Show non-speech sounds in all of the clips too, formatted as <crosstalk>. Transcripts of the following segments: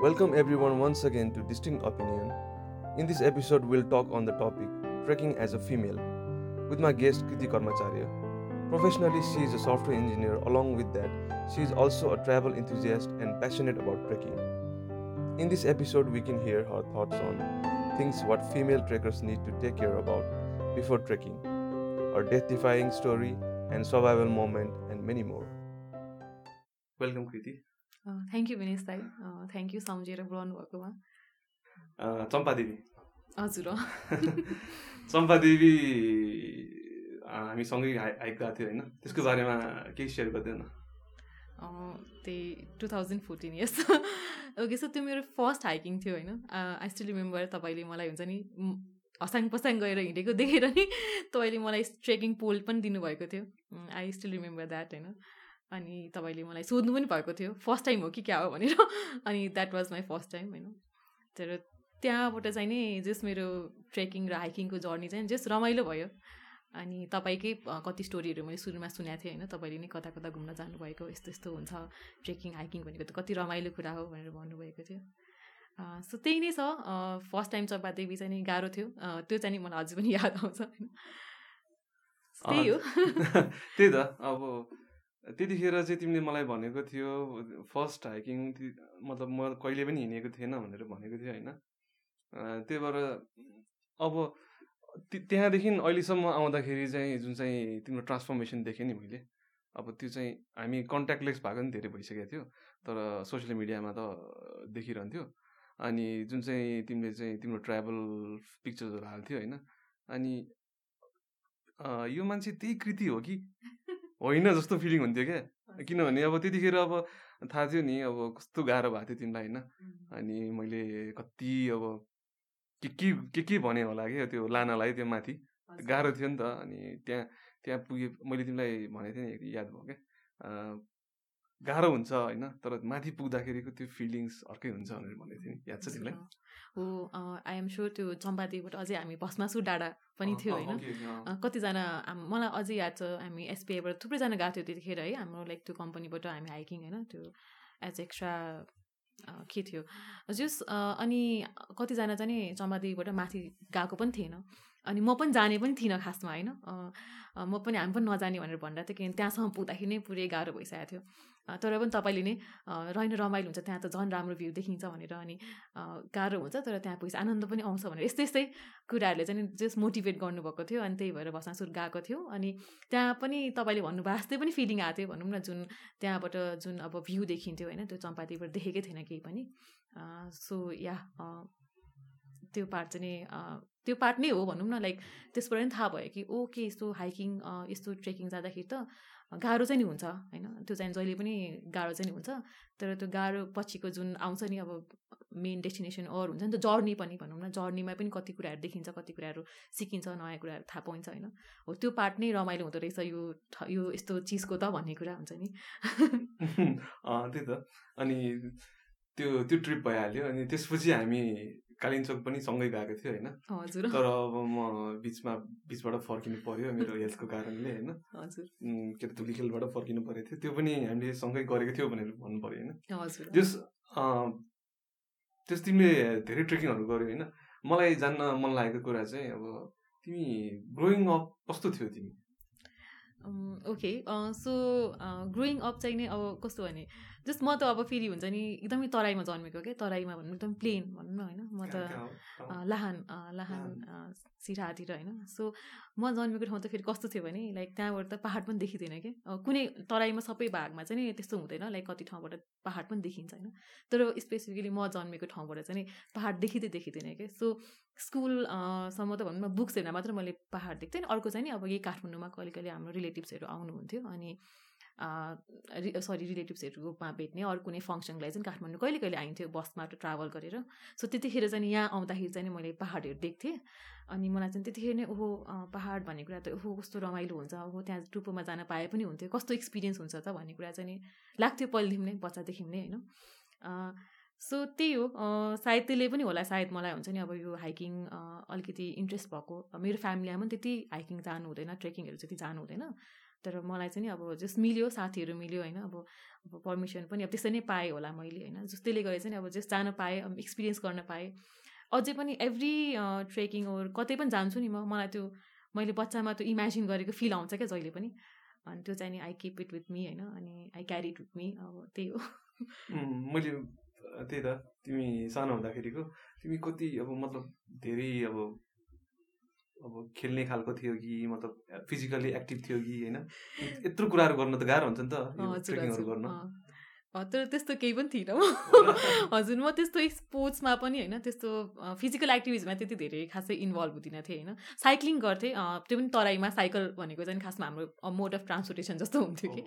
Welcome everyone once again to Distinct Opinion. In this episode, we'll talk on the topic trekking as a female with my guest Kriti Karmacharya. Professionally, she is a software engineer. Along with that, she is also a travel enthusiast and passionate about trekking. In this episode, we can hear her thoughts on things what female trekkers need to take care about before trekking, her death-defying story and survival moment, and many more. Welcome, Kriti. Thank you Vinesh दाई thank you सम्झेर बोलाउनु भएकोमा Uh, Champadevi हजुर अँ। चम्पादेवी अँ, हामी सँगै high hike गएको थियो होइन त्यसको बारेमा केही सेयर गरिदियो न अँ, त्यही two thousand fourteen yes okay so त्यो मेरो फर्स्ट हाइकिङ थियो होइन आई स्टिल रिमेम्बर तपाईँले मलाई हुन्छ नि हसाङ पसाङ गएर हिँडेको देखेर नि तपाईँले मलाई ट्रेकिङ पोल पनि दिनुभएको थियो आई स्टिल रिमेम्बर द्याट होइन अनि तपाईँले मलाई सोध्नु पनि भएको थियो फर्स्ट टाइम हो कि क्या हो? भनेर। <laughs> अनि that was my first time होइन। तर त्यहाँबाट चाहिँ नि जस मेरो ट्रेकिङ र हाइकिङको जर्नी चाहिँ जस रमाइलो भयो। अनि तपाईँकै कति स्टोरीहरू मैले सुरुमा सुनेको थिएँ होइन। तपाईँले नै कता कता घुम्न जानुभएको यस्तो यस्तो हुन्छ ट्रेकिङ हाइकिङ भनेको त कति रमाइलो कुरा हो भनेर भन्नुभएको थियो। सो त्यही नै छ। फर्स्ट टाइम चम्पादेवी चाहिँ नि गाह्रो थियो। त्यो चाहिँ नि मलाई अझै पनि याद आउँछ होइन। त्यही हो। <laughs> त्यही त। अब त्यतिखेर चाहिँ तिमीले मलाई भनेको थियो फर्स्ट हाइकिङ मतलब म कहिले पनि हिँडेको थिएन भनेर भनेको थियो होइन। त्यही भएर अब त्यहाँदेखि अहिलेसम्म आउँदाखेरि चाहिँ जुन चाहिँ तिम्रो ट्रान्सफर्मेसन देखेँ नि मैले अब त्यो चाहिँ हामी कन्ट्याक्टलेस भएको नि धेरै भइसकेको थियो तर सोसियल मिडियामा त देखिरहन्थ्यो। अनि जुन चाहिँ तिमीले चाहिँ तिम्रो ट्राभल पिक्चर्सहरू हाल्थ्यो होइन अनि यो मान्छे त्यही कृति हो कि? होइन जस्तो फिलिङ हुन्थ्यो क्या? किनभने अब त्यतिखेर अब थाहा थियो नि अब कस्तो गाह्रो भएको थियो तिमीलाई होइन? अनि मैले कति अब के के के के भने होला क्या त्यो लानलाई त्यो माथि? गाह्रो थियो नि त अनि त्यहाँ त्यहाँ पुगे मैले तिमीलाई भनेको थिएँ नि याद भयो क्या? गाह्रो हुन्छ होइन? तर माथि पुग्दाखेरिको त्यो फिलिङ्स अर्कै हुन्छ भनेर भनेको थिएँ नि। याद छ तिमीलाई? हो आई एम स्योर त्यो चम्पादेवीबाट अझै हामी भस्मासु डाँडा पनि थियो होइन? कतिजना मलाई अझै याद छ हामी एसपिआईबाट थुप्रैजना गएको थियो त्यतिखेर है? हाम्रो लाइक त्यो कम्पनीबाट हामी हाइकिङ होइन? त्यो एज एक्स्ट्रा के थियो? जस अनि कतिजना चाहिँ नि चम्पादेवीबाट माथि गएको पनि थिएन। अनि म पनि जाने पनि थिइनँ खासमा होइन? म पनि हामी पनि नजाने भनेर भनिरहेको थियो किनभने त्यहाँसम्म पुग्दाखेरि नै पुरै गाह्रो भइसकेको थियो। तर पनि तपाईँले नै रहेन रमाइलो हुन्छ। त्यहाँ त झन् राम्रो भ्यू देखिन्छ भनेर अनि गाह्रो हुन्छ। तर त्यहाँ पुगेपछि आनन्द पनि आउँछ भनेर यस्तै यस्तै कुराहरूले चाहिँ जस्ट मोटिभेट गर्नुभएको थियो। अनि त्यही भएर भसासुर गएको थियो। अनि त्यहाँ पनि तपाईँले भन्नुभयो जस्तै पनि फिलिङ आएको थियो। भनौँ न जुन त्यहाँबाट जुन अब भ्यू देखिन्थ्यो होइन त्यो चम्पातीबाट देखेकै थिएन केही पनि। सो या त्यो पार्ट चाहिँ त्यो पार्ट नै हो भनौँ न। लाइक त्यसबाट नि थाहा भयो कि ओके यस्तो हाइकिङ यस्तो ट्रेकिङ जाँदाखेरि त गाह्रो चाहिँ नि हुन्छ होइन? त्यो चाहिँ जहिले पनि गाह्रो चाहिँ नि हुन्छ। तर त्यो गाह्रो पछिको जुन आउँछ नि अब मेन डेस्टिनेसन अर हुन्छ नि त जर्नी पनि भनौँ न। जर्नीमा पनि कति कुराहरू देखिन्छ कति कुराहरू सिकिन्छ नयाँ कुराहरू थाहा पाइन्छ होइन? हो त्यो पार्ट नै रमाइलो हुँदो रहेछ यो यो यस्तो चिजको त भन्ने कुरा हुन्छ नि। <laughs> त्यही त। अनि त्यो त्यो ट्रिप भइहाल्यो अनि त्यसपछि हामी कालिम्चोक पनि सँगै गएको थियो होइन? हजुर। तर अब म बिचमा बिचबाट फर्किनु पर्यो मेरो हेल्थको कारणले होइन? के अरे धुलीखेलबाट फर्किनु परेको थियो। त्यो पनि हामीले सँगै गरेको थियो भनेर भन्नु पऱ्यो होइन त्यस अँ, त्यस तिमीले धेरै ट्रेकिङहरू गर्यो होइन? मलाई जान्न मन लागेको कुरा चाहिँ अब तिमी ग्रोइङ अप कस्तो थियो तिमी? ओके सो ग्रोइङ अप चाहिँ नि अब कस्तो भने जस्ट म त अब फेरि हुन्छ नि एकदमै तराईमा जन्मेको क्या तराईमा भन्नु एकदम प्लेन भनौँ न होइन? म त लाहान लाहान अ, सिराहातिर होइन? सो म जन्मेको ठाउँ त फेरि कस्तो थियो भने लाइक त्यहाँबाट त पाहाड पनि देखिँदैन कि? कुनै तराईमा सबै भागमा चाहिँ नि त्यस्तो हुँदैन लाइक कति ठाउँबाट पाहाड पनि देखिन्छ होइन? तर स्पेसिफिकली म जन्मेको ठाउँबाट चाहिँ नि पाहाड देखिँदै देखिँदैन क्या सो स्कुल अ, सम्म त भनौँ न बुक्स हेर्दा मात्र मैले पाहाड देख्थेँ। अर्को चाहिँ नि अब यही काठमाडौँमा कहिले कहिले हाम्रो रिलेटिभ्सहरू आउनुहुन्थ्यो अनि सरी रिलेटिभ्सहरूमा भेट्ने अरू कुनै फङ्सनलाई चाहिँ काठमाडौँ कहिले कहिले आइन्थ्यो बसमा ट्राभल गरेर। सो त्यतिखेर चाहिँ यहाँ आउँदाखेरि चाहिँ मैले पाहाडहरू देख्थेँ। अनि मलाई चाहिँ त्यतिखेर नै ओहो पाहाड भन्ने कुरा त ओहो कस्तो रमाइलो हुन्छ ओहो त्यहाँ टुप्पोमा जान पाए पनि हुन्थ्यो। कस्तो एक्सपिरियन्स हुन्छ त भन्ने कुरा चाहिँ लाग्थ्यो पहिलेदेखि नै बच्चादेखि नै होइन। सो त्यही हो। सायद त्यसले पनि होला सायद मलाई हुन्छ नि अब यो हाइकिङ अलिकति इन्ट्रेस्ट भएको। मेरो फ्यामिलीमा पनि त्यति हाइकिङ जानु हुँदैन ट्रेकिङहरू त्यति जानु हुँदैन। तर मलाई चाहिँ अब जस्ट मिल्यो साथीहरू मिल्यो होइन अब अब पर्मिसन पनि अब त्यसै नै पाएँ होला मैले होइन। जस त्यसले गर्दा चाहिँ अब जस्ट जान पाएँ एक्सपिरियन्स गर्न पाएँ। अझै पनि एभ्री ट्रेकिङ ओर कतै पनि जान्छु नि म मलाई त्यो मैले बच्चामा त्यो इमेजिन गरेको फिल आउँछ क्या जहिले पनि। अनि त्यो चाहिँ नि I keep it with me होइन अनि I carry it with me अब त्यही हो। मैले त्यही त तिमी सानो हुँदाखेरिको तिमी कति अब मतलब धेरै अब अब खेल्ने खालको थियो कि मतलब फिजिकल्ली एक्टिभ थियो कि होइन? यत्रो कुराहरू गर्नु त गाह्रो हुन्छ नि त ट्रेकिङहरू गर्न। तर त्यस्तो केही पनि थिइनँ म। <laughs> हजुर म त्यस्तो स्पोर्ट्समा पनि होइन त्यस्तो फिजिकल एक्टिभिटिजमा त्यति धेरै खासै इन्भल्भ हुँदिनँ थिएँ होइन? साइक्लिङ गर्थेँ त्यो पनि तराईमा साइकल भनेको चाहिँ खासमा हाम्रो मोड अफ ट्रान्सपोर्टेसन जस्तो हुन्थ्यो कि।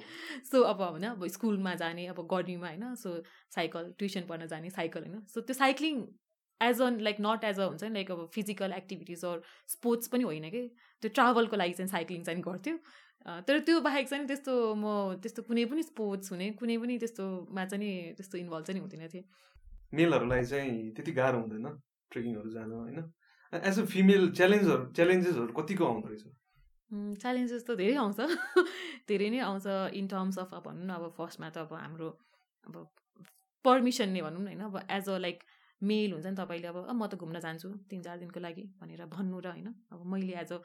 सो अब होइन अब स्कुलमा जाने अब गर्मीमा होइन? सो साइकल ट्युसन पढ्न जाने साइकल होइन? सो त्यो cycling as an like not as a हुन्छ नि लाइक अब फिजिकल एक्टिभिटिज अर स्पोर्ट्स पनि होइन कि? त्यो ट्राभलको लागि चाहिँ साइक्लिङ चाहिँ गर्थ्यो। तर त्यो बाहेक चाहिँ त्यस्तो म त्यस्तो कुनै पनि स्पोर्ट्स हुने कुनै पनि त्यस्तोमा चाहिँ नि त्यस्तो इन्भल्भ चाहिँ हुँदैन थिएँ। मेलहरूलाई चाहिँ त्यति गाह्रो हुँदैन ट्रेकिङहरू जानु होइन? एज अ फिमेल च्यालेन्जहरू च्यालेन्जेसहरू कतिको आउँदो रहेछ? च्यालेन्जेस त धेरै आउँछ। <laughs> धेरै नै आउँछ इन टर्म्स अफ भनौँ न अब फर्स्टमा त अब हाम्रो अब पर्मिसन नै भनौँ न होइन? अब एज अ लाइक मेल हुन्छ नि तपाईँले अब म त घुम्न जान्छु तिन चार दिनको लागि भनेर भन्नु र होइन। अब मैले एज अ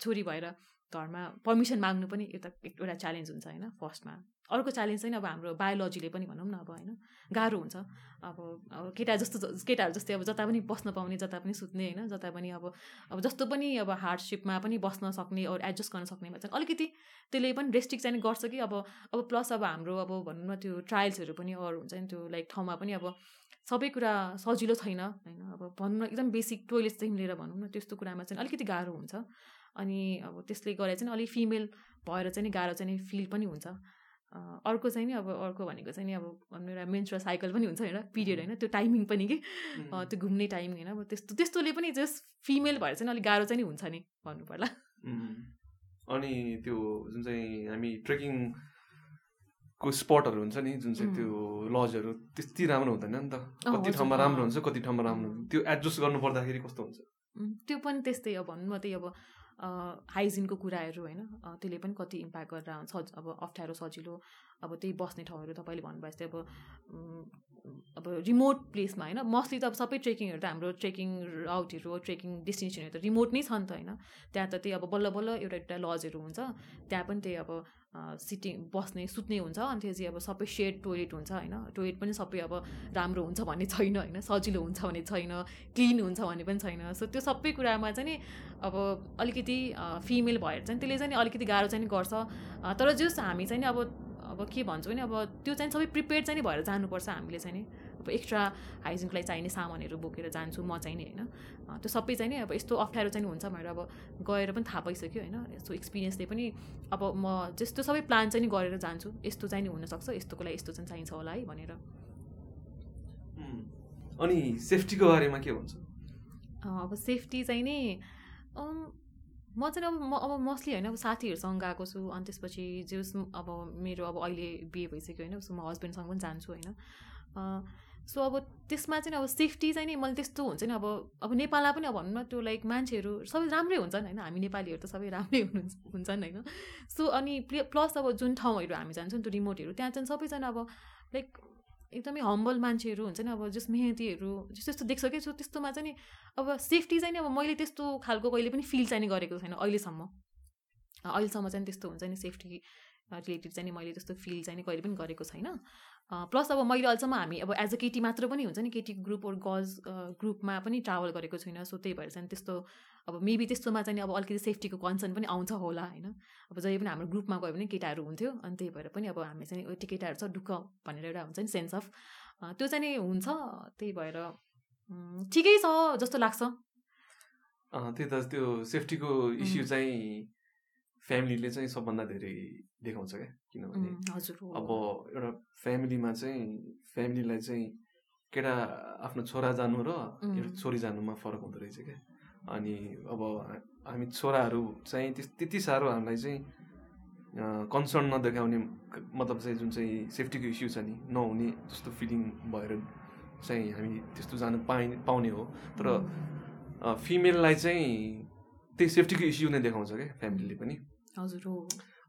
छोरी भएर घरमा पर्मिसन माग्नु पनि एउटा एउटा च्यालेन्ज हुन्छ होइन फर्स्टमा। अर्को च्यालेन्ज चाहिँ अब हाम्रो बायोलोजीले पनि भनौँ न अब होइन गाह्रो हुन्छ। अब अब केटा जस्तो केटाहरू जस्तै अब जता पनि बस्न पाउने जता पनि सुत्ने होइन जता पनि अब अब जस्तो पनि अब हार्डसिपमा पनि बस्न सक्ने अरू एडजस्ट गर्न सक्नेमा चाहिँ अलिकति त्यसले पनि रेस्ट्रिक्ट चाहिँ गर्छ कि अब अब प्लस अब हाम्रो अब भनौँ न त्यो ट्रायल्सहरू पनि अरू हुन्छ नि त्यो लाइक ठाउँमा पनि अब सबै कुरा सजिलो छैन होइन? अब भनौँ न एकदम बेसिक टोइलेटदेखि लिएर भनौँ न त्यस्तो कुरामा चाहिँ अलिकति गाह्रो हुन्छ। अनि अब त्यसले गर्दा चाहिँ अलिक फिमेल भएर चाहिँ नि गाह्रो चाहिँ फिल पनि हुन्छ। अर्को चाहिँ नि अब अर्को भनेको चाहिँ नि अब एउटा मेन्सुरल साइकल पनि हुन्छ होइन? पिरियड होइन? त्यो टाइमिङ पनि कि? त्यो घुम्ने टाइम होइन? अब त्यस्तो त्यस्तोले पनि जस्ट फिमेल भएर चाहिँ अलिक गाह्रो चाहिँ नि हुन्छ नि भन्नु पर्ला अनि त्यो जुन चाहिँ हामी ट्रेकिङ को स्पटहरू हुन्छ नि जुन चाहिँ त्यो लजहरू त्यति राम्रो हुँदैन नि त। कति ठाउँमा राम्रो हुन्छ कति ठाउँमा राम्रो हुन्छ। त्यो एडजस्ट गर्नु पर्दाखेरि कस्तो हुन्छ? त्यो पनि त्यस्तै अब भन्नु त्यही अब हाइजिनको कुराहरू होइन त्यसले पनि कति इम्प्याक्ट गरेर सज अब अप्ठ्यारो सजिलो अब त्यही बस्ने ठाउँहरू तपाईँले भन्नुभयो जस्तै अब अब रिमोट प्लेसमा होइन मोस्टली त अब सबै ट्रेकिङहरू त हाम्रो ट्रेकिङ राउटहरू ट्रेकिङ डेस्टिनेसनहरू त रिमोट नै छ नि त होइन। त्यहाँ त त्यही अब बल्ल बल्ल एउटा एउटा लजहरू हुन्छ त्यहाँ पनि त्यही अब सिटिङ बस्ने सुत्ने हुन्छ अनि त्यो चाहिँ अब सबै सेड टोइलेट हुन्छ होइन? टोइलेट पनि सबै अब राम्रो हुन्छ भन्ने छैन होइन? सजिलो हुन्छ भन्ने छैन क्लिन हुन्छ भन्ने पनि छैन। सो त्यो सबै कुरामा चाहिँ अब अलिकति फिमेल भएर चाहिँ त्यसले चाहिँ अलिकति गाह्रो चाहिँ गर्छ। तर जस हामी चाहिँ अब अब के भन्छौँ नि अब त्यो चाहिँ सबै प्रिपेयर चाहिँ भएर जानुपर्छ हामीले चाहिँ। नि अब एक्स्ट्रा हाइजिनको लागि चाहिने सामानहरू बोकेर जान्छु म चाहिँ नि होइन त्यो सबै चाहिँ नि अब यस्तो अप्ठ्यारो चाहिँ हुन्छ भनेर अब गएर पनि थाहा पाइसक्यो होइन। यस्तो एक्सपिरियन्सले पनि अब म जस्तो सबै प्लान चाहिँ नि गरेर जान्छु। यस्तो चाहिँ नि हुनसक्छ यस्तोको लागि यस्तो चाहिँ चाहिन्छ होला है भनेर। अनि सेफ्टीको बारेमा के भन्छ? अब सेफ्टी चाहिँ नि म चाहिँ अब म अब मोस्टली होइन अब साथीहरूसँग गएको छु। अनि त्यसपछि जे अब मेरो अब अहिले बिहे भइसक्यो होइन म हस्बेन्डसँग पनि जान्छु होइन। सो अब त्यसमा चाहिँ अब सेफ्टी चाहिँ नि मैले त्यस्तो हुन्छ नि अब अब नेपालमा पनि अब भनौँ न त्यो लाइक मान्छेहरू सबै राम्रै हुन्छन् होइन। हामी नेपालीहरू त सबै राम्रै हुनुहुन्छ हुन्छन् होइन। सो अनि प्लस अब जुन ठाउँहरू हामी जान्छौँ त्यो रिमोटहरू त्यहाँ चाहिँ सबैजना अब लाइक एकदमै हम्बल मान्छेहरू हुन्छ नि अब जस मेहतीहरू जस्तो देख्छ कि? सो त्यस्तोमा चाहिँ नि अब सेफ्टी चाहिँ नि अब मैले त्यस्तो खालको कहिले पनि फिल चाहिँ गरेको छैन अहिलेसम्म। अहिलेसम्म चाहिँ त्यस्तो हुन्छ नि सेफ्टी रिलेटेड चाहिँ मैले त्यस्तो फिल चाहिँ कहिले पनि गरेको छैन। प्लस अब मैले अहिलेसम्म हामी अब एज अ केटी मात्र पनि हुन्छ नि केटी ग्रुप ओर गर्ल्स ग्रुपमा पनि ट्राभल गरेको छुइनँ सो त्यही भएर चाहिँ त्यस्तो अब मेबी त्यस्तोमा चाहिँ अब अलिकति सेफ्टीको कन्सर्न पनि आउँछ होला होइन। अब जहिले पनि हाम्रो ग्रुपमा गयो भने केटाहरू हुन्थ्यो अनि त्यही भएर पनि अब हामी चाहिँ त्यो केटाहरू छ ढुक्क भनेर एउटा हुन्छ नि सेन्स अफ त्यो चाहिँ नि हुन्छ त्यही भएर ठिकै छ जस्तो लाग्छ। त्यही त त्यो सेफ्टीको इस्यु चाहिँ फ्यामिलीले चाहिँ सबभन्दा धेरै देखाउँछ क्या? किनभने अब एउटा फ्यामिलीमा चाहिँ फ्यामिलीलाई चाहिँ केटा आफ्नो छोरा जानु र एउटा छोरी जानुमा फरक हुँदो रहेछ क्या? अनि अब हामी छोराहरू चाहिँ त्यति साह्रो हामीलाई चाहिँ कन्सर्न नदेखाउने मतलब चाहिँ जुन चाहिँ सेफ्टीको इस्यु छ नि नहुने जस्तो फिलिङ भएर चाहिँ हामी त्यस्तो जानु पाइ पाउने हो। तर फिमेललाई चाहिँ त्यही सेफ्टीको इस्यु नै देखाउँछ क्या फ्यामिलीले पनि? हजुर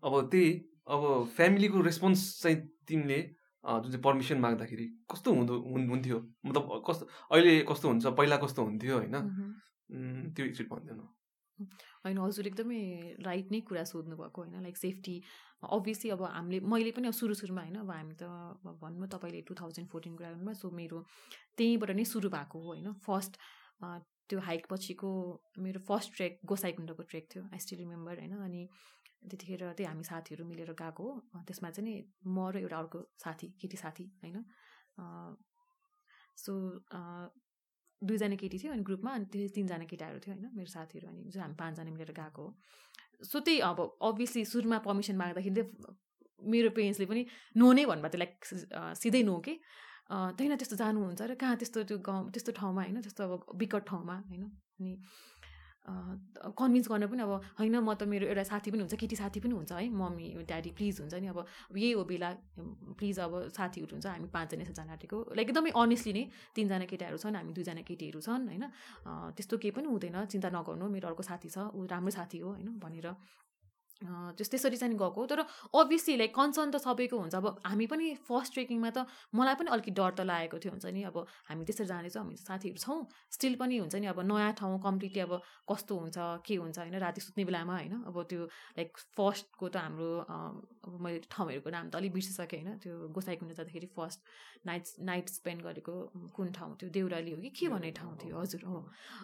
अब त्यही अब फ्यामिलीको रेस्पोन्स चाहिँ तिमीले जुन चाहिँ पर्मिसन माग्दाखेरि कस्तो हुँदो हुन्थ्यो? मतलब कस्तो अहिले कस्तो हुन्छ? पहिला कस्तो हुन्थ्यो होइन? त्यो एकचोटि भनिदिनु। होइन हजुर एकदमै राइट नै कुरा सोध्नु भएको होइन? लाइक सेफ्टी अभियसली अब हामीले मैले पनि अब सुरु सुरुमा होइन? अब हामी त भन्नु तपाईँले टु थाउजन्ड फोर्टिन कुरा गर्नुभयो सो मेरो त्यहीँबाट नै सुरु भएको हो होइन? फर्स्ट त्यो हाइक पछिको मेरो फर्स्ट ट्रेक गोसाइकुण्डको ट्रेक थियो आई स्टिल रिमेम्बर होइन? अनि त्यतिखेर त्यही हामी साथीहरू मिलेर गएको हो। त्यसमा चाहिँ नि म र एउटा अर्को साथी केटी साथी होइन? सो दुईजना केटी थियो अनि ग्रुपमा अनि त्यो तिनजना केटाहरू थियो होइन? मेरो साथीहरू अनि जो हामी पाँचजना मिलेर गएको हो। सो त्यही अब अभियसली सुरुमा पर्मिसन माग्दाखेरि चाहिँ मेरो पेरेन्ट्सले पनि नो नै भन्नुभएको थियो लाइक सिधै नो कि? त्यहीँ त्यस्तो जानुहुन्छ र कहाँ त्यस्तो त्यो गाउँ त्यस्तो ठाउँमा होइन त्यस्तो अब विकट ठाउँमा होइन। अनि कन्भिन्स गर्न पनि अब होइन म त मेरो एउटा साथी पनि हुन्छ केटी साथी पनि हुन्छ है। मम्मी ड्याडी प्लिज हुन्छ नि अब। यही हो बेला प्लिज अब साथीहरू हुन्छ हामी पाँचजना जान आँटेको लाइक एकदमै अनेस्टली नै तिनजना केटाहरू छन् हामी दुईजना केटीहरू छन् होइन। त्यस्तो केही पनि हुँदैन चिन्ता नगर्नु मेरो अर्को साथी छ ऊ राम्रो साथी हो होइन भनेर। त्यस त्यसरी चाहिँ गएको। तर अभियसली लाइक कन्सर्न त सबैको हुन्छ। अब हामी पनि फर्स्ट ट्रेकिङमा त मलाई पनि अलिकति डर त लागेको थियो हुन्छ नि। अब हामी त्यसरी जाँदैछौँ हामी साथीहरू छौँ। स्टिल पनि हुन्छ नि अब नयाँ ठाउँ कम्प्लिटली अब कस्तो हुन्छ के हुन्छ होइन राति सुत्ने बेलामा होइन। अब त्यो लाइक फर्स्टको त हाम्रो अब मैले ठाउँहरूको नाम त अलिक बिर्सिसकेँ होइन। त्यो गोसाइकुण्ड जाँदाखेरि फर्स्ट नाइट नाइट स्पेन्ड गरेको कुन ठाउँ थियो? देउराली हो कि के भन्ने ठाउँ थियो? हजुर हो।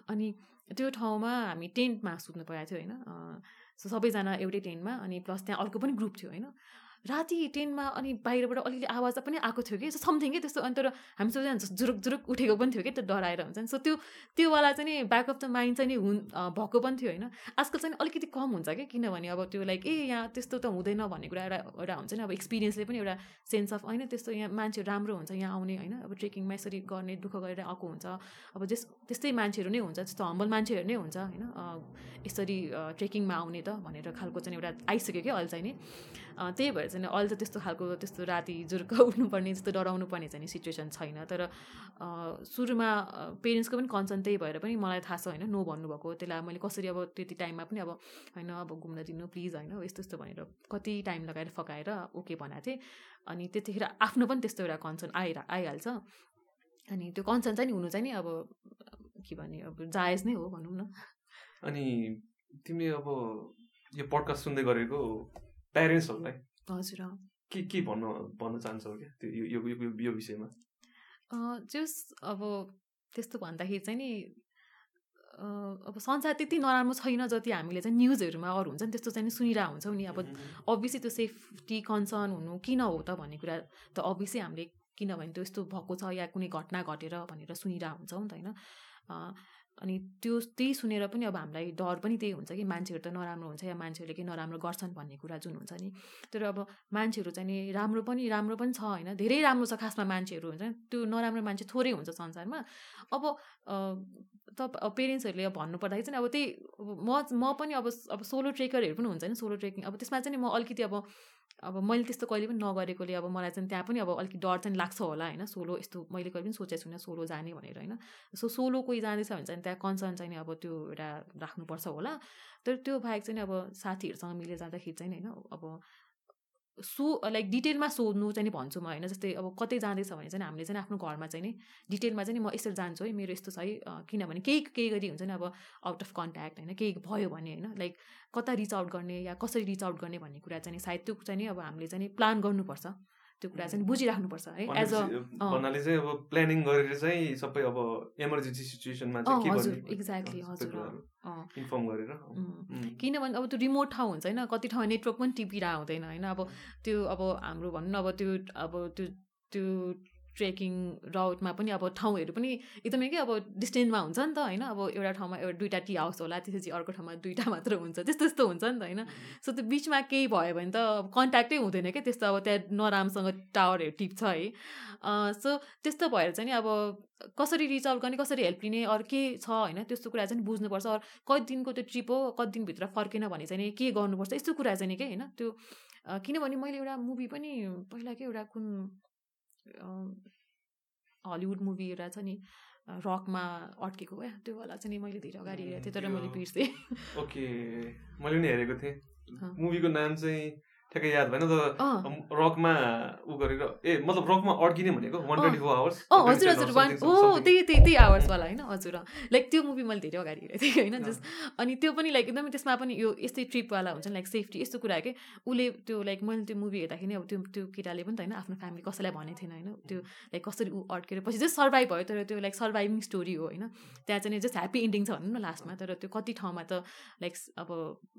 अनि त्यो ठाउँमा हामी टेन्टमा सुत्नु परेको थियो होइन। सो सबैजना एउटै टेन्टमा अनि प्लस त्यहाँ अर्को पनि ग्रुप थियो होइन? राति टेनमा अनि बाहिरबाट अलिअलि आवाज पनि आएको थियो कि समथिङ कि त्यस्तो। अनि तर हामी सबैजना जुरुक जुरुक उठेको पनि थियो कि त्यो डराएर हुन्छ नि। सो त्यो त्योवाला चाहिँ नि ब्याक अफ द माइन्ड चाहिँ नि हुन् भएको पनि थियो होइन। आजकल चाहिँ अलिकति कम हुन्छ कि किनभने अब त्यो लाइक ए यहाँ त्यस्तो त हुँदैन भन्ने कुरा एउटा एउटा हुन्छ नि। अब एक्सपिरियन्सले पनि एउटा सेन्स अफ होइन त्यस्तो यहाँ मान्छे राम्रो हुन्छ यहाँ आउने होइन। अब ट्रेकिङमा यसरी गर्ने दुःख गरेर आएको हुन्छ। अब जस त्यस्तै मान्छेहरू नै हुन्छ त्यस्तो हम्बल मान्छेहरू नै हुन्छ होइन। यसरी ट्रेकिङमा आउने त भनेर खालको चाहिँ एउटा आइसक्यो कि अहिले चाहिँ नि। त्यही भएर चाहिँ अहिले त त्यस्तो खालको त्यस्तो राति जुर्क उठ्नुपर्ने त्यस्तो डराउनु पर्ने चाहिँ सिचुएसन छैन। तर सुरुमा पेरेन्ट्सको पनि कन्सर्न त्यही भएर पनि मलाई थाहा छ होइन नो भन्नुभएको। त्यसलाई मैले कसरी अब त्यति टाइममा पनि अब होइन अब घुम्न दिनु प्लिज होइन यस्तो यस्तो भनेर कति टाइम लगाएर फकाएर ओके भनेको थिएँ। अनि त्यतिखेर आफ्नो पनि त्यस्तो एउटा कन्सर्न आएर आइहाल्छ। अनि त्यो कन्सर्न चाहिँ हुनु चाहिँ नि अब के भने अब जायज नै हो भनौँ न। अनि तिमी अब यो पडकास्ट सुन्दै गरेको प्यारेन्ट्सहरूलाई हजुर के के भन्न भन्न चाहन्छौ क्या त्यो यो यो यो विषयमा? जस अब त्यस्तो भन्दाखेरि चाहिँ नि अब संसार त्यति नराम्रो छैन जति हामीले चाहिँ न्युजहरूमा अरू हुन्छ नि त्यस्तो चाहिँ सुनिरहेको हुन्छौँ नि। अब अभियसली त्यो सेफ्टी कन्सर्न हुनु किन हो त भन्ने कुरा त अभियसली हामीले किनभने त्यो यस्तो भएको छ या कुनै घटना घटेर भनेर सुनिरहेको हुन्छौँ नि त होइन। अनि त्यो त्यही सुनेर पनि अब हामीलाई डर पनि त्यही हुन्छ कि मान्छेहरू त नराम्रो हुन्छ या मान्छेहरूले केही नराम्रो गर्छन् भन्ने कुरा जुन हुन्छ नि। तर अब मान्छेहरू चाहिँ नि राम्रो पनि राम्रो पनि छ होइन धेरै राम्रो छ खासमा मान्छेहरू हुन्छ। त्यो नराम्रो मान्छे थोरै हुन्छ संसारमा। अब त पेरेन्ट्सहरूले अब भन्नुपर्दाखेरि चाहिँ अब त्यही म म पनि अब अब सोलो ट्रेकरहरू पनि हुन्छ नि सोलो ट्रेकिङ। अब त्यसमा चाहिँ म अलिकति अब अब मैले त्यस्तो कहिले पनि नगरेकोले अब मलाई चाहिँ त्यहाँ पनि अब अलिकति डर चाहिँ लाग्छ होला होइन? सोलो यस्तो मैले कहिले पनि सोचेको छुइनँ सोलो जाने भनेर होइन? सो सोलो कोही जाँदैछ भने चाहिँ त्यहाँ कन्सर्न चाहिँ अब त्यो एउटा राख्नुपर्छ होला। तर त्यो बाहेक चाहिँ अब साथीहरूसँग मिलेर जाँदाखेरि चाहिँ होइन? अब सो लाइक डिटेलमा सोध्नु चाहिँ भन्छु म होइन? जस्तै अब कतै जाँदैछ भने चाहिँ हामीले चाहिँ आफ्नो घरमा चाहिँ नि डिटेलमा चाहिँ नि म यसरी जान्छु है मेरो यस्तो छ है किनभने केही केही गरी हुन्छ नि अब आउट अफ कन्ट्याक्ट होइन? केही भयो भने होइन? लाइक कता रिच आउट गर्ने या कसरी रिच आउट गर्ने भन्ने कुरा चाहिँ सायद त्यो चाहिँ नि अब हामीले चाहिँ प्लान गर्नुपर्छ। त्यो कुरा चाहिँ बुझिराख्नुपर्छ है एज अ। भन्नाले चाहिँ अब प्लानिङ गरेर चाहिँ सबै अब इमर्जेन्सी सिचुएसनमा चाहिँ के हजुर एक्ज्याक्टली हजुर इन्फर्म गरेर किनभने अब त्यो रिमोट ठाउँ हुन्छ होइन कति ठाउँमा नेटवर्क पनि टिपिरहेको हुँदैन होइन अब त्यो अब हाम्रो भनौँ न अब त्यो अब त्यो त्यो ट्रेकिङ राउटमा पनि अब ठाउँहरू पनि एकदमै के अब डिस्टेन्समा हुन्छ नि त होइन? अब एउटा ठाउँमा एउटा दुइटा टी हाउस होला त्यसपछि अर्को ठाउँमा दुइटा मात्र हुन्छ त्यस्तो त्यस्तो हुन्छ नि त होइन? सो त्यो बिचमा केही भयो भने त कन्ट्याक्टै हुँदैन क्या त्यस्तो अब त्यहाँ नराम्रोसँग टावरहरू टिप्छ है? सो त्यस्तो भएर चाहिँ अब कसरी रिच आउट गर्ने कसरी हेल्प लिने अरू के छ होइन? त्यस्तो कुरा चाहिँ बुझ्नुपर्छ। अरू कति दिनको त्यो ट्रिप हो कति दिनभित्र फर्केन भने चाहिँ के गर्नुपर्छ यस्तो कुरा चाहिँ नि के होइन? त्यो किनभने मैले एउटा मुभी पनि पहिला के एउटा कुन हलिउड मुभी एउटा छ नि रकमा अड्केको क्या त्यो वाला चाहिँ नि मैले धेरै अगाडि हेरेको थिएँ तर मैले बिर्सेँ ओके मैले पनि हेरेको थिएँ। मुभीको नाम चाहिँ ठ्याक्कै याद भएन तर रकमा ऊ गरेर ए मतलब रकमा अड्किने भनेको? वान ट्वेन्टी फोर आवर्स अँ हजुर हजुर वान हो त्यही त्यही त्यही आवर्सवाला होइन? हजुर। लाइक त्यो मुभी मैले धेरै अगाडि हेरेको थिएँ होइन? जस्ट अनि त्यो पनि लाइक एकदमै त्यसमा पनि यो यस्तै ट्रिपवाला हुन्छ नि लाइक सेफ्टी यस्तो कुरा के उसले त्यो लाइक मैले त्यो मुभी हेर्दाखेरि अब त्यो त्यो केटाले पनि त होइन आफ्नो फ्यामिली कसैलाई भनेको थिएन होइन? त्यो लाइक कसरी ऊ अड्केर पछि चाहिँ सर्भाइभ भयो तर त्यो लाइक सर्भाइभिङ स्टोरी हो होइन? त्यहाँ चाहिँ जस्ट ह्याप्पी इन्डिङ छ भनौँ न लास्टमा तर त्यो कति ठाउँमा त लाइक अब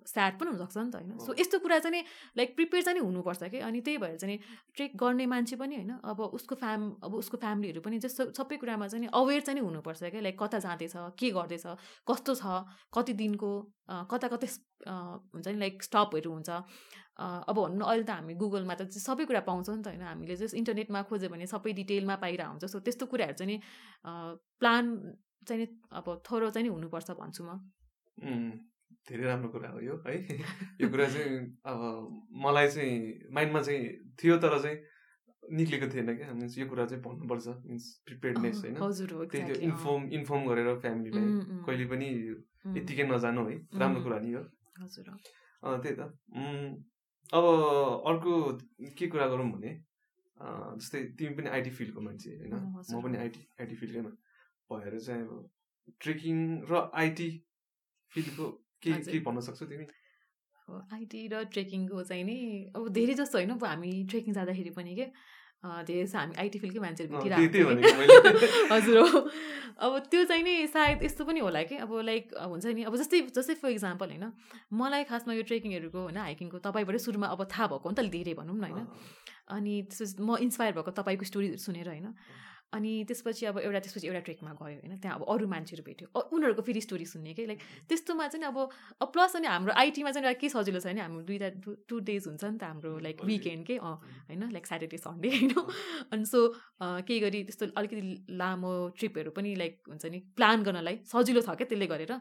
स्याड पनि हुनसक्छ नि त होइन? सो यस्तो कुरा चाहिँ लाइक प्रिपेयर चाहिँ हुनुपर्छ कि? अनि त्यही भएर चाहिँ ट्रेक गर्ने मान्छे पनि होइन अब उसको फ्याम अब उसको फ्यामिलीहरू पनि जस्तो सबै कुरामा चाहिँ अवेर चाहिँ हुनुपर्छ क्या लाइक कता जाँदैछ के गर्दैछ कस्तो छ कति दिनको कता कतै हुन्छ नि लाइक स्टपहरू हुन्छ। अब भनौँ न अहिले त हामी गुगलमा त सबै कुरा पाउँछौँ नि त होइन। हामीले जस्ट इन्टरनेटमा खोज्यो भने सबै डिटेलमा पाइरहेको हुन्छ। सो त्यस्तो कुराहरू चाहिँ प्लान चाहिँ अब थोरो चाहिँ हुनुपर्छ भन्छु म। धेरै राम्रो कुरा हो यो है। यो कुरा चाहिँ अब मलाई चाहिँ माइन्डमा चाहिँ थियो तर चाहिँ निक्लेको थिएन क्या। मिन्स यो कुरा चाहिँ भन्नुपर्छ मिन्स प्रिपेयर्डनेस होइन। त्यही त्यो। इन्फर्म इन्फर्म गरेर फ्यामिलीलाई कहिले पनि यत्तिकै नजानु है। राम्रो कुरा नि हो। हजुर हो। अँ, त्यही त। अब अर्को के कुरा गरौँ भने अँ, जस्तै तिमी पनि आइटी फिल्डको मान्छे होइन। म। पनि आइटी आइटी फिल्डकैमा भएर चाहिँ अब ट्रेकिङ र आइटी फिल्डको के हजुर। के भन्न सक्छौ तिमी? अब आइटी र ट्रेकिङको चाहिँ नि अब धेरै जस्तो होइन अब हामी ट्रेकिङ जाँदाखेरि पनि के धेरै जस्तो हामी आइटी फिल्डकै मान्छेहरू भेटिरहेको। <laughs> हजुर हो। अब त्यो चाहिँ नि सायद यस्तो पनि होला कि अब लाइक हुन्छ नि अब जस्तै जस्तै फर इक्जाम्पल होइन मलाई खासमा यो ट्रेकिङहरूको होइन हाइकिङको तपाईँबाटै सुरुमा अब थाहा भएको नि त धेरै भनौँ न होइन। अनि त्यसपछि म इन्सपायर भएको तपाईँको स्टोरीहरू सुनेर होइन। अनि त्यसपछि अब एउटा त्यसपछि एउटा ट्रेकमा गयो होइन। त्यहाँ अब अरू मान्छेहरू भेट्यो। उनीहरूको फेरि स्टोरी सुन्ने कि? लाइक त्यस्तोमा चाहिँ अब अब प्लस अनि हाम्रो आइटीमा चाहिँ एउटा के सजिलो छ भने हाम्रो दुईवटा टु डेज हुन्छ नि त हाम्रो लाइक. विकेन्ड के? होइन लाइक स्याटरडे सन्डे होइन। अनि सो केही गरी त्यस्तो अलिकति लामो ट्रिपहरू पनि लाइक हुन्छ नि प्लान गर्नलाई सजिलो छ क्या त्यसले गरेर।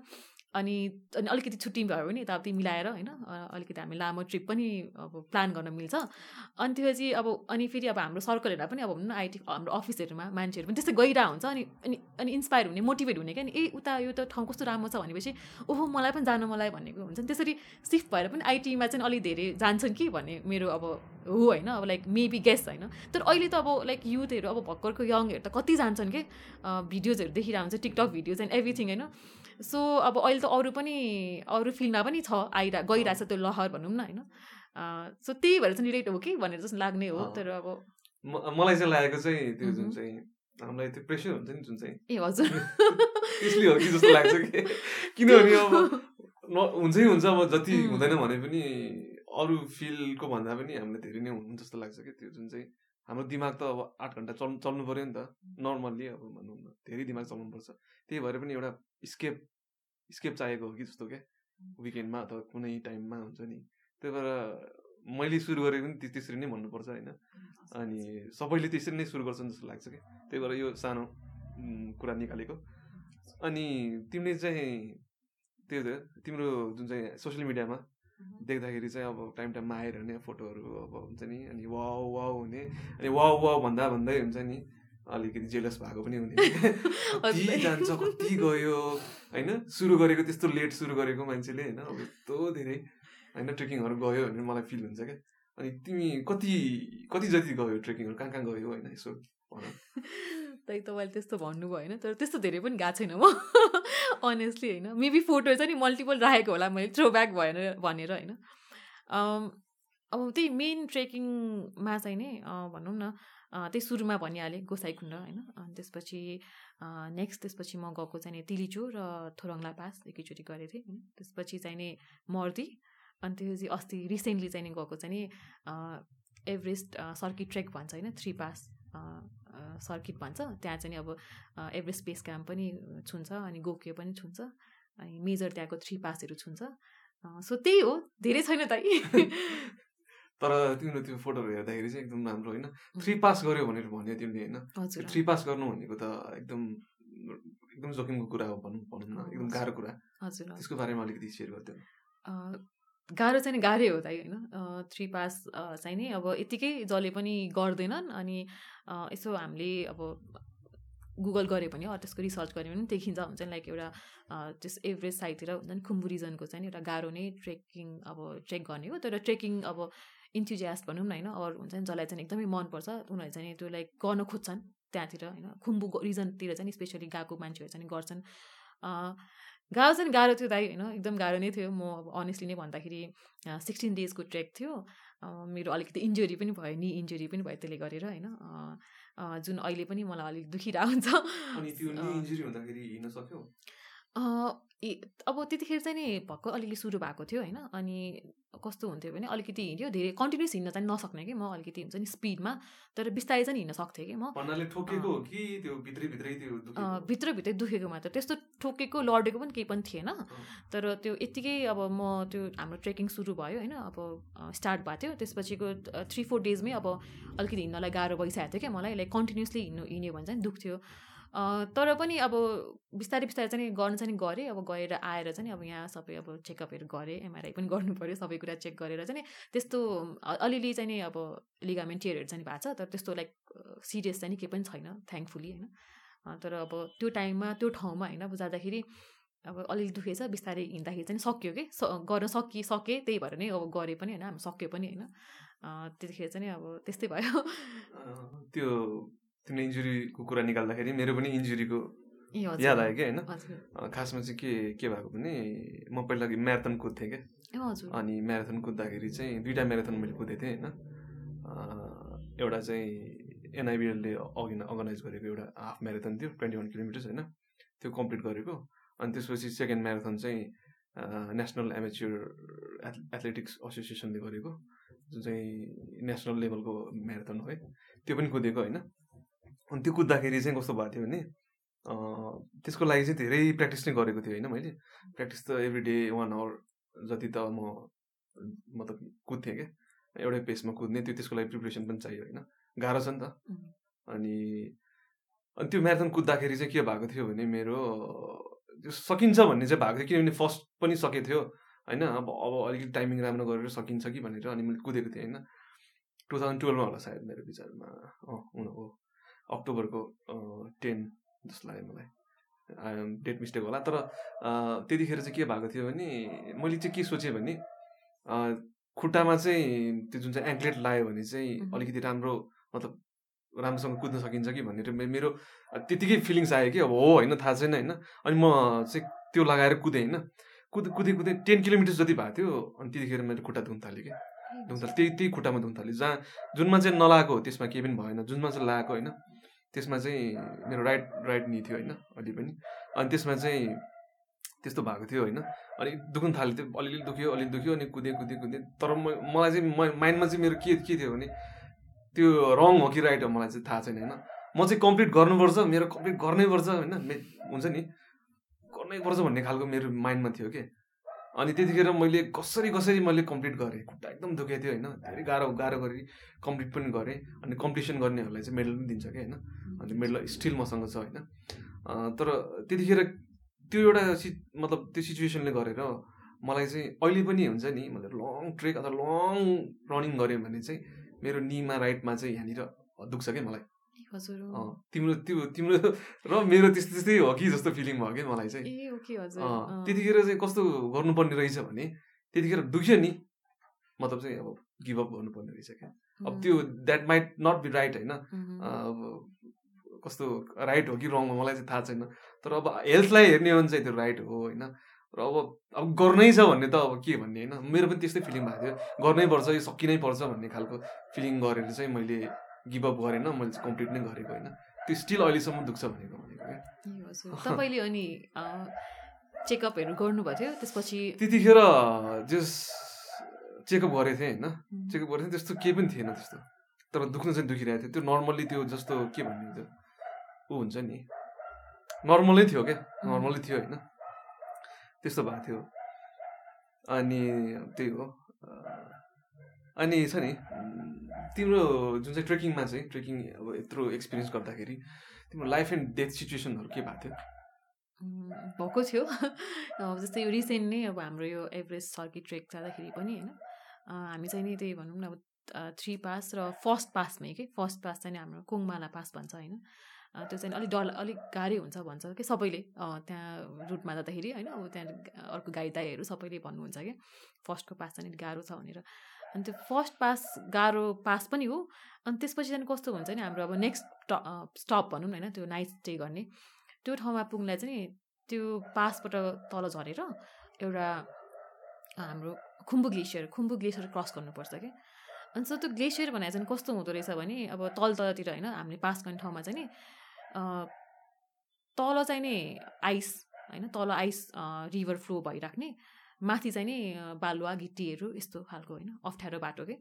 अनि अनि अलिकति छुट्टी भयो भने यताउति मिलाएर होइन अलिकति हामी लामो ट्रिप पनि अब प्लान गर्न मिल्छ। अनि त्यसपछि अब अनि फेरि अब हाम्रो सर्कलहरूलाई पनि अब भनौँ न आइटी हाम्रो अफिसहरूमा मान्छेहरू पनि त्यस्तै गइरहेको हुन्छ। अनि अनि अनि इन्सपायर हुने मोटिभेट हुने क्या नि ए उता यो त ठाउँ कस्तो राम्रो छ भनेपछि ओहो मलाई पनि जानु मलाई भनेको हुन्छ। त्यसरी सिफ्ट भएर पनि आइटीमा चाहिँ अलिक धेरै जान्छन् कि भन्ने मेरो अब हो होइन अब लाइक मेबी गेस्ट होइन। तर अहिले त अब लाइक युथहरू अब भर्खरको यङहरू त कति जान्छन् कि? भिडियोजहरू देखिरहेको हुन्छ टिकटक भिडियोज एन्ड एभ्रिथिङ होइन। सो अब अहिले त अरू पनि अरू फिल्डमा पनि छ आइरह गइरहेछ त्यो लहर भनौँ न होइन सो त्यही भएर चाहिँ रिलेट हो कि भनेर जस्तो लाग्ने हो। तर अब मलाई चाहिँ लागेको चाहिँ त्यो जुन। चाहिँ हामीलाई त्यो प्रेसर हुन्छ नि जुन चाहिँ ए हजुर <laughs> त्यसले हो कि जस्तो लाग्छ कि <laughs> किनभने अब न हुन्छै हुन्छ अब जति. हुँदैन भने पनि अरू फिल्डको भन्दा पनि हामीलाई धेरै नै हुन्छ जस्तो लाग्छ कि त्यो जुन चाहिँ हाम्रो दिमाग त अब आठ घन्टा चल्नु चल्नु पऱ्यो नि त। नर्मल्ली अब भनौँ न धेरै दिमाग चलाउनुपर्छ त्यही भएर पनि एउटा स्केप स्केप चाहिएको हो कि जस्तो क्या। विकेन्डमा अथवा कुनै टाइममा हुन्छ नि। त्यही भएर मैले सुरु गरेको पनि त्यस- त्यसरी नै भन्नुपर्छ होइन। अनि सबैले त्यसरी नै सुरु गर्छन् जस्तो लाग्छ कि त्यही भएर यो सानो कुरा निकालेको। अनि तिमीले चाहिँ त्यो त तिम्रो जुन चाहिँ सोसियल मिडियामा देख्दाखेरि चाहिँ अब टाइम टाइममा आइरहने फोटोहरू अब हुन्छ नि अनि वाउ वाउ हुने। अनि वाउ वाउ भन्दा भन्दै हुन्छ नि अलिकति जेलस भएको पनि हुने। <laughs> कति। जान्छ कति गयो होइन? सुरु गरेको त्यस्तो लेट सुरु गरेको मान्छेले होइन? अब यस्तो धेरै होइन? ट्रेकिङहरू गयो भने मलाई फिल हुन्छ क्या। अनि तिमी कति कति जति गयो ट्रेकिङहरू? कहाँ कहाँ गयो होइन? यसो भन। <laughs> त्यही तपाईँले त्यस्तो भन्नुभयो होइन तर त्यस्तो धेरै पनि गएको छैन म। <laughs> अनेस्टली होइन मेबी फोटो चाहिँ नि मल्टिपल राखेको होला मैले थ्रो ब्याक भएर भनेर होइन। अब त्यही मेन ट्रेकिङमा चाहिँ नि भनौँ न त्यही सुरुमा भनिहालेँ गोसाइकुण्ड होइन अनि त्यसपछि नेक्स्ट त्यसपछि म गएको चाहिँ नि तिलिचो र थोरङ्ला पास एकैचोटि गरेको थिएँ होइन। त्यसपछि चाहिँ नि मर्दी अनि त्यसपछि अस्ति रिसेन्टली चाहिँ नि गएको चाहिँ नि एभरेस्ट सर्किट ट्रेक भन्छ होइन थ्री पास सर्किट भन्छ। त्यहाँ चाहिँ अब एभरेस्ट बेस क्याम्प पनि छुन्छ अनि गोकियो पनि छुन्छ अनि मेजर त्यहाँको थ्री पासहरू छुन्छ। सो त्यही हो धेरै छैन त <laughs> तर तिम्रो त्यो फोटोहरू हेर्दाखेरि चाहिँ एकदम राम्रो होइन। थ्री पास गर्यो भनेर भन्यो तिमीले होइन। थ्री पास गर्नु भनेको त एकदम एकदम जोखिमको कुरा हो भनौँ भनौँ न एकदम गाह्रो कुरा। हजुर त्यसको बारेमा अलिकति सेयर गरिदियो अँ, गाह्रो चाहिँ गाह्रै हो त होइन? थ्री पास चाहिँ नि अब यत्तिकै जसले पनि गर्दैनन् अनि यसो हामीले अब गुगल गऱ्यो भने त्यसको रिसर्च गऱ्यो भने देखिन्छ हुन्छ नि लाइक एउटा त्यस एभरेस्ट साइडतिर हुन्छ नि खुम्बु रिजनको चाहिँ एउटा गाह्रो नै ट्रेकिङ अब ट्रेक गर्ने हो। तर ट्रेकिङ अब इन्थुजियास्ट भनौँ न होइन अरू हुन्छ नि जसलाई चाहिँ एकदमै मनपर्छ उनीहरूले चाहिँ त्यो लाइक गर्न खोज्छन् त्यहाँतिर होइन? खुम्बु रिजनतिर चाहिँ स्पेसली गएको मान्छेहरू चाहिँ गर्छन्। गाह्रो चाहिँ गाह्रो थियो दाइ होइन? एकदम गाह्रो नै थियो। म अब अनेस्टली नै भन्दाखेरि सिक्सटिन डेजको ट्रेक थियो। मेरो अलिकति इन्जुरी पनि भयो नि इन्जुरी पनि भयो त्यसले गरेर होइन? जुन अहिले पनि मलाई अलिक दुखिरहेको <laughs> हुन्छ अब त्यतिखेर चाहिँ नि भक्क अलिअलि सुरु भएको थियो होइन अनि कस्तो हुन्थ्यो भने अलिकति हिँड्यो धेरै कन्टिन्युस हिँड्न चाहिँ नसक्ने कि म अलिकति हुन्छ नि स्पिडमा तर बिस्तारै चाहिँ हिँड्न सक्थेँ कि म। भित्रभित्रै दुखेको मात्र त्यस्तो ठोकेको लडेको पनि केही पनि थिएन। तर त्यो यत्तिकै अब म त्यो हाम्रो ट्रेकिङ सुरु भयो होइन अब स्टार्ट भएको थियो। त्यसपछिको थ्री फोर डेजमै अब अलिकति हिँड्नलाई गाह्रो भइसकेको थियो क्या मलाई लाइक कन्टिन्युसली हिँड्नु हिँड्यो भने चाहिँ दुख्थ्यो तर पनि अब बिस्तारै बिस्तारै चाहिँ गर्न चाहिँ गरेँ अब गएर आएर चाहिँ अब यहाँ सबै अब चेकअपहरू गरेँ एमआरआई पनि <laughs> गर्नु पऱ्यो सबै कुरा चेक गरेर चाहिँ त्यस्तो अलिअलि चाहिँ नि अब लिगामेन्ट टियरहरू चाहिँ भएको छ तर त्यस्तो लाइक सिरियस चाहिँ केही पनि छैन थ्याङ्कफुली होइन। तर अब त्यो टाइममा त्यो ठाउँमा होइन अब जाँदाखेरि अब अलिअलि दुखेछ बिस्तारै हिँड्दाखेरि चाहिँ सक्यो कि? गर्न सकि सकेँ त्यही भएर नै अब गरेँ पनि होइन हामी सक्यो पनि होइन। त्यतिखेर चाहिँ अब त्यस्तै भयो। त्यो तिमीले इन्जुरीको कुरा निकाल्दाखेरि मेरो पनि इन्जुरीको याद आयो क्या होइन? खासमा चाहिँ के के भएको भने म पहिला म्याराथन कुद्थेँ क्या। अनि म्याराथन कुद्दाखेरि चाहिँ दुइटा म्याराथन मैले कुदेको थिएँ होइन? एउटा चाहिँ एनआइबिएलले अघि अर्गनाइज गरेको एउटा हाफ म्याराथन थियो ट्वेन्टी वान किलोमिटर्स होइन? त्यो कम्प्लिट गरेको। अनि त्यसपछि सेकेन्ड म्याराथन चाहिँ नेसनल एमेच्योर एथलेटिक्स एसोसिएसनले गरेको जुन चाहिँ नेसनल लेभलको म्याराथन हो है। त्यो पनि कुदेको होइन? अनि त्यो कुद्दाखेरि चाहिँ कस्तो भएको थियो भने त्यसको लागि चाहिँ धेरै प्र्याक्टिस नै गरेको थियो होइन मैले। प्र्याक्टिस त एभ्री डे वान आवर जति त म मतलब कुद्थेँ क्या। एउटै पेसमा कुद्ने त्यो त्यसको लागि प्रिपरेसन पनि चाहियो होइन। गाह्रो छ नि त। अनि अनि त्यो म्याराथन कुद्दाखेरि चाहिँ के भएको थियो भने मेरो त्यो सकिन्छ भन्ने चाहिँ भएको थियो। किनभने फर्स्ट पनि सकेको थियो होइन। अब अब अलिकति टाइमिङ राम्रो गरेर सकिन्छ कि भनेर अनि मैले कुदेको थिएँ होइन। टु थाउजन्ड टुवेल्भमा होला सायद मेरो विचारमा अँ हुन हो अक्टोबरको टेन जस्तो लाग्यो मलाई डेट मिस्टेक होला। तर त्यतिखेर चाहिँ के भएको थियो भने मैले चाहिँ के सोचेँ भने खुट्टामा चाहिँ त्यो जुन चाहिँ एङ्क्लेट लगायो भने चाहिँ अलिकति राम्रो मतलब राम्रोसँग कुद्न सकिन्छ कि भनेर मेरो त्यतिकै फिलिङ्स आयो कि अब हो होइन थाहा छैन होइन। अनि म चाहिँ त्यो लगाएर कुदेँ होइन। कुद कुदेँ कुदेँ टेन किलोमिटर्स जति भएको थियो अनि त्यतिखेर मैले खुट्टा धुन थालेँ कि। धुन थालेँ त्यही त्यही खुट्टामा धुन थालेँ। जहाँ जुनमा चाहिँ नलाएको हो त्यसमा केही पनि भएन। जुनमा चाहिँ लगाएको होइन। त्यसमा चाहिँ मेरो राइट राइट नि थियो होइन अलि पनि। अनि त्यसमा चाहिँ त्यस्तो भएको थियो होइन। अनि दुख्नु थाल्यो त्यो अलिअलि दुख्यो अलिअलि दुख्यो अनि कुदेँ कुदेँ कुदेँ तर म मलाई चाहिँ माइन्डमा चाहिँ मेरो के के थियो भने त्यो रङ हो कि राइट हो मलाई चाहिँ थाहा छैन होइन। म चाहिँ कम्प्लिट गर्नुपर्छ मेरो कम्प्लिट गर्नैपर्छ होइन। हुन्छ नि? गर्नैपर्छ भन्ने खालको मेरो माइन्डमा थियो कि। अनि त्यतिखेर मैले कसरी कसरी मैले कम्प्लिट गरेँ खुट्टा एकदम दुखेको थियो होइन। धेरै गाह्रो गाह्रो गरेँ कम्प्लिट पनि गरेँ अनि कम्पिटिसन गर्नेहरूलाई चाहिँ मेडल पनि दिन्छ क्या होइन। अनि मेडल स्टिल मसँग छ होइन। तर त्यतिखेर त्यो एउटा सि मतलब त्यो सिचुएसनले गरेर मलाई चाहिँ अहिले पनि हुन्छ नि मतलब लङ ट्रेक अथवा लङ रनिङ गऱ्यो भने चाहिँ मेरो निमा राइटमा चाहिँ यहाँनिर दुख्छ क्या मलाई। तिम्रो त्यो तिम्रो <laughs> र मेरो त्यस्तै त्यस्तै हो कि जस्तो फिलिङ भयो कि मलाई चाहिँ। त्यतिखेर चाहिँ कस्तो गर्नुपर्ने रहेछ भने त्यतिखेर दुख्यो नि मतलब चाहिँ अब गिभअप गर्नुपर्ने रहेछ क्या। अब त्यो that might not be right होइन। कस्तो राइट हो कि रङ हो मलाई चाहिँ थाहा छैन। तर अब हेल्थलाई हेर्ने हो भने चाहिँ त्यो राइट हो होइन। र अब अब गर्नै छ भन्ने त अब के भन्ने होइन। मेरो पनि त्यस्तै फिलिङ भएको थियो। गर्नै पर्छ यो सकिनै पर्छ भन्ने खालको फिलिङ गरेर चाहिँ मैले गिभअप गरेन मैले कम्प्लिट नै गरेको होइन। त्यो स्टिल अहिलेसम्म दुख्छ भनेको भनेको क्या। तपाईँले अनि चेकअपहरू गर्नुभएको थियो? त्यसपछि त्यतिखेर जस चेकअप गरेको थिएँ होइन। चेकअप गरेको थिएँ त्यस्तो केही पनि थिएन त्यस्तो। तर दुख्नु चाहिँ दुखिरहेको थियो। त्यो नर्मल्ली त्यो जस्तो के भन्ने त्यो ऊ हुन्छ नि नर्मलै थियो क्या। नर्मलै थियो होइन। त्यस्तो भएको थियो। अनि त्यही हो। अनि छ नि तिम्रो जुन चाहिँ ट्रेकिङमा चाहिँ ट्रेकिङ अब यत्रो एक्सपिरियन्स गर्दाखेरि तिम्रो लाइफ एन्ड डेथ सिचुएसनहरू के भएको थियो? भएको थियो। <laughs> जस्तै यो रिसेन्ट अब हाम्रो यो एभरेस्ट सर्किट ट्रेक जाँदाखेरि पनि होइन हामी चाहिँ नि त्यही भनौँ न अब थ्री पास र फर्स्ट पासमै के? फर्स्ट पास चाहिँ हाम्रो कोङमाला पास भन्छ होइन। त्यो चाहिँ अलिक डर अलिक गाह्रै हुन्छ भन्छ कि? सबैले त्यहाँ रुटमा जाँदाखेरि होइन अब त्यहाँ अर्को गाई दाईहरू सबैले भन्नुहुन्छ क्या फर्स्टको पास चाहिँ गाह्रो छ भनेर। अनि त्यो फर्स्ट पास गाह्रो पास पनि हो। अनि त्यसपछि चाहिँ कस्तो हुन्छ नि हाम्रो अब नेक्स्ट स्टप भनौँ न होइन त्यो नाइट स्टे गर्ने। त्यो ठाउँमा पुग्नलाई चाहिँ त्यो पासबाट तल झरेर एउटा हाम्रो Khumbu glacier Khumbu glacier cross गर्नुपर्छ क्या अनि सो त्यो ग्लेसियर भनेर चाहिँ कस्तो हुँदो रहेछ भने अब तल तलतिर होइन हामीले पास गर्ने ठाउँमा चाहिँ नि तल चाहिँ नि आइस होइन तल आइस रिभर फ्लो भइराख्ने। माथि चाहिँ नि बालुवा गिट्टीहरू यस्तो खालको होइन अप्ठ्यारो बाटो के।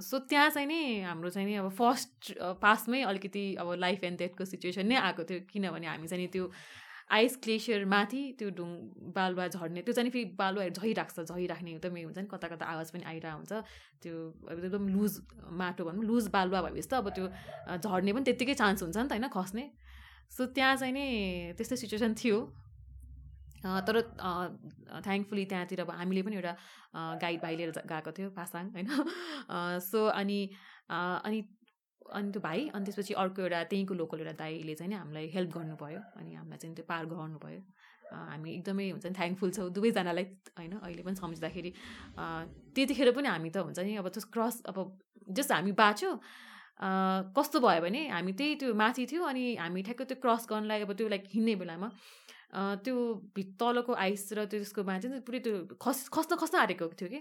सो त्यहाँ चाहिँ नि हाम्रो चाहिँ नि अब फर्स्ट पासमै अलिकति अब लाइफ एन्ड डेथको सिचुएसन नै आएको थियो किनभने हामी चाहिँ नि त्यो आइस ग्लेसियर माथि त्यो ढुङ बालुवा झर्ने त्यो चाहिँ फेरि बालुवाहरू झैराख्छ झैराख्ने एकदमै हुन्छ नि कता कता आवाज पनि आइरहेको हुन्छ। त्यो एकदम लुज माटो भनौँ लुज बालुवा भएपछि त अब त्यो झर्ने पनि त्यत्तिकै चान्स हुन्छ नि त होइन खस्ने। सो त्यहाँ चाहिँ नि त्यस्तै सिचुएसन थियो। तर थ्याङ्कफुली त्यहाँतिर अब हामीले पनि एउटा गाइड भाइ लिएर गएको थियो पासाङ होइन? <laughs> सो अनि अनि अनि त्यो भाइ अनि त्यसपछि अर्को एउटा त्यहीँको लोकल एउटा दाईले चाहिँ हामीलाई हेल्प गर्नुभयो अनि हामीलाई चाहिँ त्यो पार गराउनु भयो हामी एकदमै हुन्छ नि थ्याङ्कफुल छौँ दुवैजनालाई होइन? अहिले पनि सम्झिँदाखेरि त्यतिखेर पनि हामी त हुन्छ नि अब त्यो क्रस अब जस्ट हामी बाँच्यो। कस्तो भयो भने हामी त्यही त्यो माथि थियो अनि हामी ठ्याक्कै त्यो क्रस गर्नलाई अब त्यो लाइक हिँड्ने बेलामा त्यो तलको आइस र त्यसको माथि पुरै त्यो खस खस्न खस्न आँटेको थियो कि।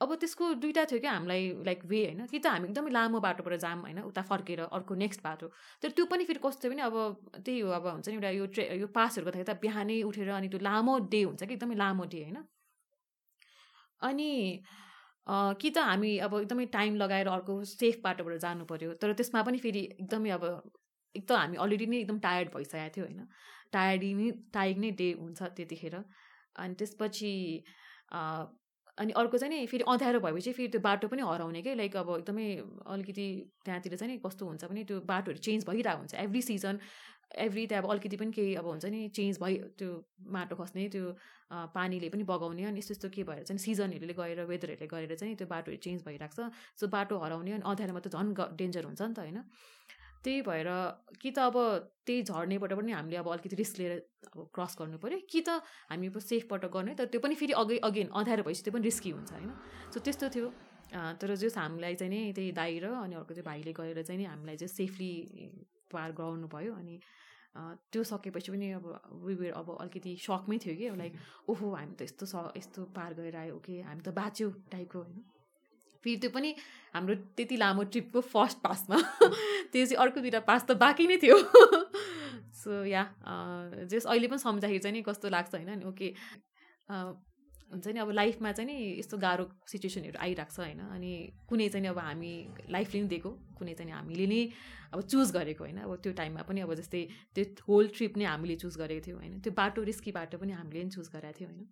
अब त्यसको दुइटा थियो क्या हामीलाई लाइक वे होइन। कि त हामी एकदमै लामो बाटोबाट जाम होइन उता फर्केर अर्को नेक्स्ट बाटो। तर त्यो पनि फेरि कस्तो भने अब त्यही हो अब हुन्छ नि एउटा यो ट्रे यो पासहरू गर्दाखेरि त बिहानै उठेर अनि त्यो लामो डे हुन्छ कि एकदमै लामो डे होइन। अनि कि त हामी अब एकदमै टाइम लगाएर अर्को सेफ बाटोबाट जानु पऱ्यो तर त्यसमा पनि फेरि एकदमै अब एक त हामी अलरेडी नै एकदम टायर्ड भइसकेको थियो होइन? टायर्ड नै टायर्ड नै डे हुन्छ त्यतिखेर। अनि त्यसपछि अनि अर्को चाहिँ नि फेरि अँध्यारो भएपछि फेरि त्यो बाटो पनि हराउने क्या लाइक अब एकदमै अलिकति त्यहाँतिर चाहिँ नि कस्तो हुन्छ भने त्यो बाटोहरू चेन्ज भइरहेको हुन्छ। एभ्री सिजन एभ्री त्यहाँ अब अलिकति पनि केही अब हुन्छ नि चेन्ज भइ त्यो माटो खस्ने त्यो पानीले पनि बगाउने अनि यस्तो यस्तो के भएर चाहिँ सिजनहरूले गएर वेदरहरूले गरेर चाहिँ त्यो बाटोहरू चेन्ज भइरहेको छ। सो बाटो हराउने अनि अँध्यारोमा त झन् डेन्जर हुन्छ नि त होइन? त्यही भएर कि त अब त्यही झर्नेबाट पनि हामीले अब अलिकति रिस्क लिएर अब क्रस गर्नु पऱ्यो कि त हामी अब सेफबाट गर्ने तर त्यो पनि फेरि अघि अगेन अँध्यारो भएपछि त्यो पनि रिस्की हुन्छ होइन? सो त्यस्तो थियो। तर जस हामीलाई चाहिँ नि त्यही दाई र अनि अर्को चाहिँ भाइले गएर चाहिँ नि हामीलाई चाहिँ सेफली पार गराउनु भयो अनि त्यो सकेपछि पनि अब विवेर अब अलिकति सकमै थियो कि लाइक <laughs> ओहो हामी त यस्तो स यस्तो पार गएर आयो ओके हामी त बाँच्यो टाइपको होइन? फेरि त्यो पनि हाम्रो त्यति लामो ट्रिपको फर्स्ट पासमा। <laughs> त्यो चाहिँ अर्को दुइटा पास त बाँकी नै थियो। <laughs> सो या जस अहिले पनि सम्झाखेरि चाहिँ नि कस्तो लाग्छ होइन नि ओके। हुन्छ नि अब लाइफमा चाहिँ नि यस्तो गाह्रो सिचुएसनहरू आइरहेको छ होइन अनि कुनै चाहिँ अब हामी लाइफले नै दिएको कुनै चाहिँ हामीले नै अब चुज गरेको होइन अब त्यो टाइममा पनि अब जस्तै त्यो होल ट्रिप नै हामीले चुज गरेको थियौँ होइन त्यो बाटो रिस्की बाटो पनि हामीले नै चुज गरेको थियौँ होइन।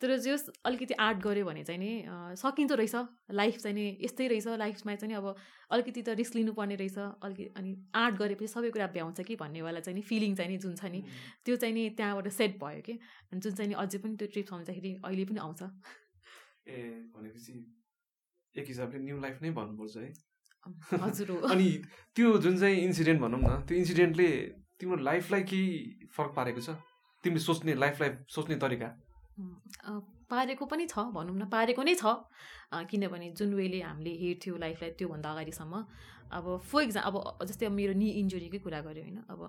तर जस अलिकति आर्ट गऱ्यो भने चाहिँ नि सकिन्छ रहेछ। लाइफ चाहिँ नि यस्तै रहेछ। लाइफमा चाहिँ नि अब अलिकति त रिस्क लिनुपर्ने रहेछ। अलिकति अनि आर्ट गरेपछि सबै कुरा भ्याउँछ कि भन्नेवाला चाहिँ नि फिलिङ चाहिँ नि जुन छ नि त्यो चाहिँ नि त्यहाँबाट सेट भयो कि। अनि जुन चाहिँ नि अझै पनि त्यो ट्रिप सम्झाखेरि अहिले पनि आउँछ। ए भनेपछि एक हिसाबले न्यु लाइफ नै भन्नुपर्छ है। हजुर <laughs> अनि त्यो जुन चाहिँ इन्सिडेन्ट भनौँ न त्यो इन्सिडेन्टले तिम्रो लाइफलाई केही फरक पारेको छ? तिमीले सोच्ने लाइफलाई सोच्ने तरिका? पारेको पनि छ भनौँ न पारेको नै छ। किनभने जुन वेले हामीले हेर्थ्यौँ लाइफलाई त्योभन्दा अगाडिसम्म अब फर इक्जाम अब जस्तै अब मेरो नि इन्जुरीकै कुरा गऱ्यो होइन अब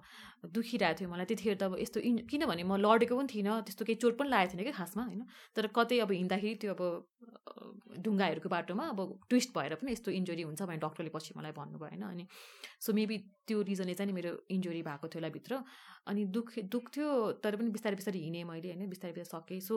दुखिरहेको थियो मलाई। त्यतिखेर त अब यस्तो इन किनभने म लडेको पनि थिइनँ त्यस्तो केही चोट पनि लागेको थिएन कि खासमा होइन। तर कतै अब हिँड्दाखेरि त्यो अब ढुङ्गाहरूको बाटोमा अब ट्विस्ट भएर पनि यस्तो इन्जुरी हुन्छ भने डक्टरले पछि मलाई भन्नुभयो होइन। अनि सो मेबी त्यो रिजनले चाहिँ मेरो इन्जुरी भएको थियो होला भित्र अनि दुख दुख्थ्यो तर पनि बिस्तारै बिस्तारै हिँडेँ मैले होइन बिस्तारै बिस्तारै सकेँ। सो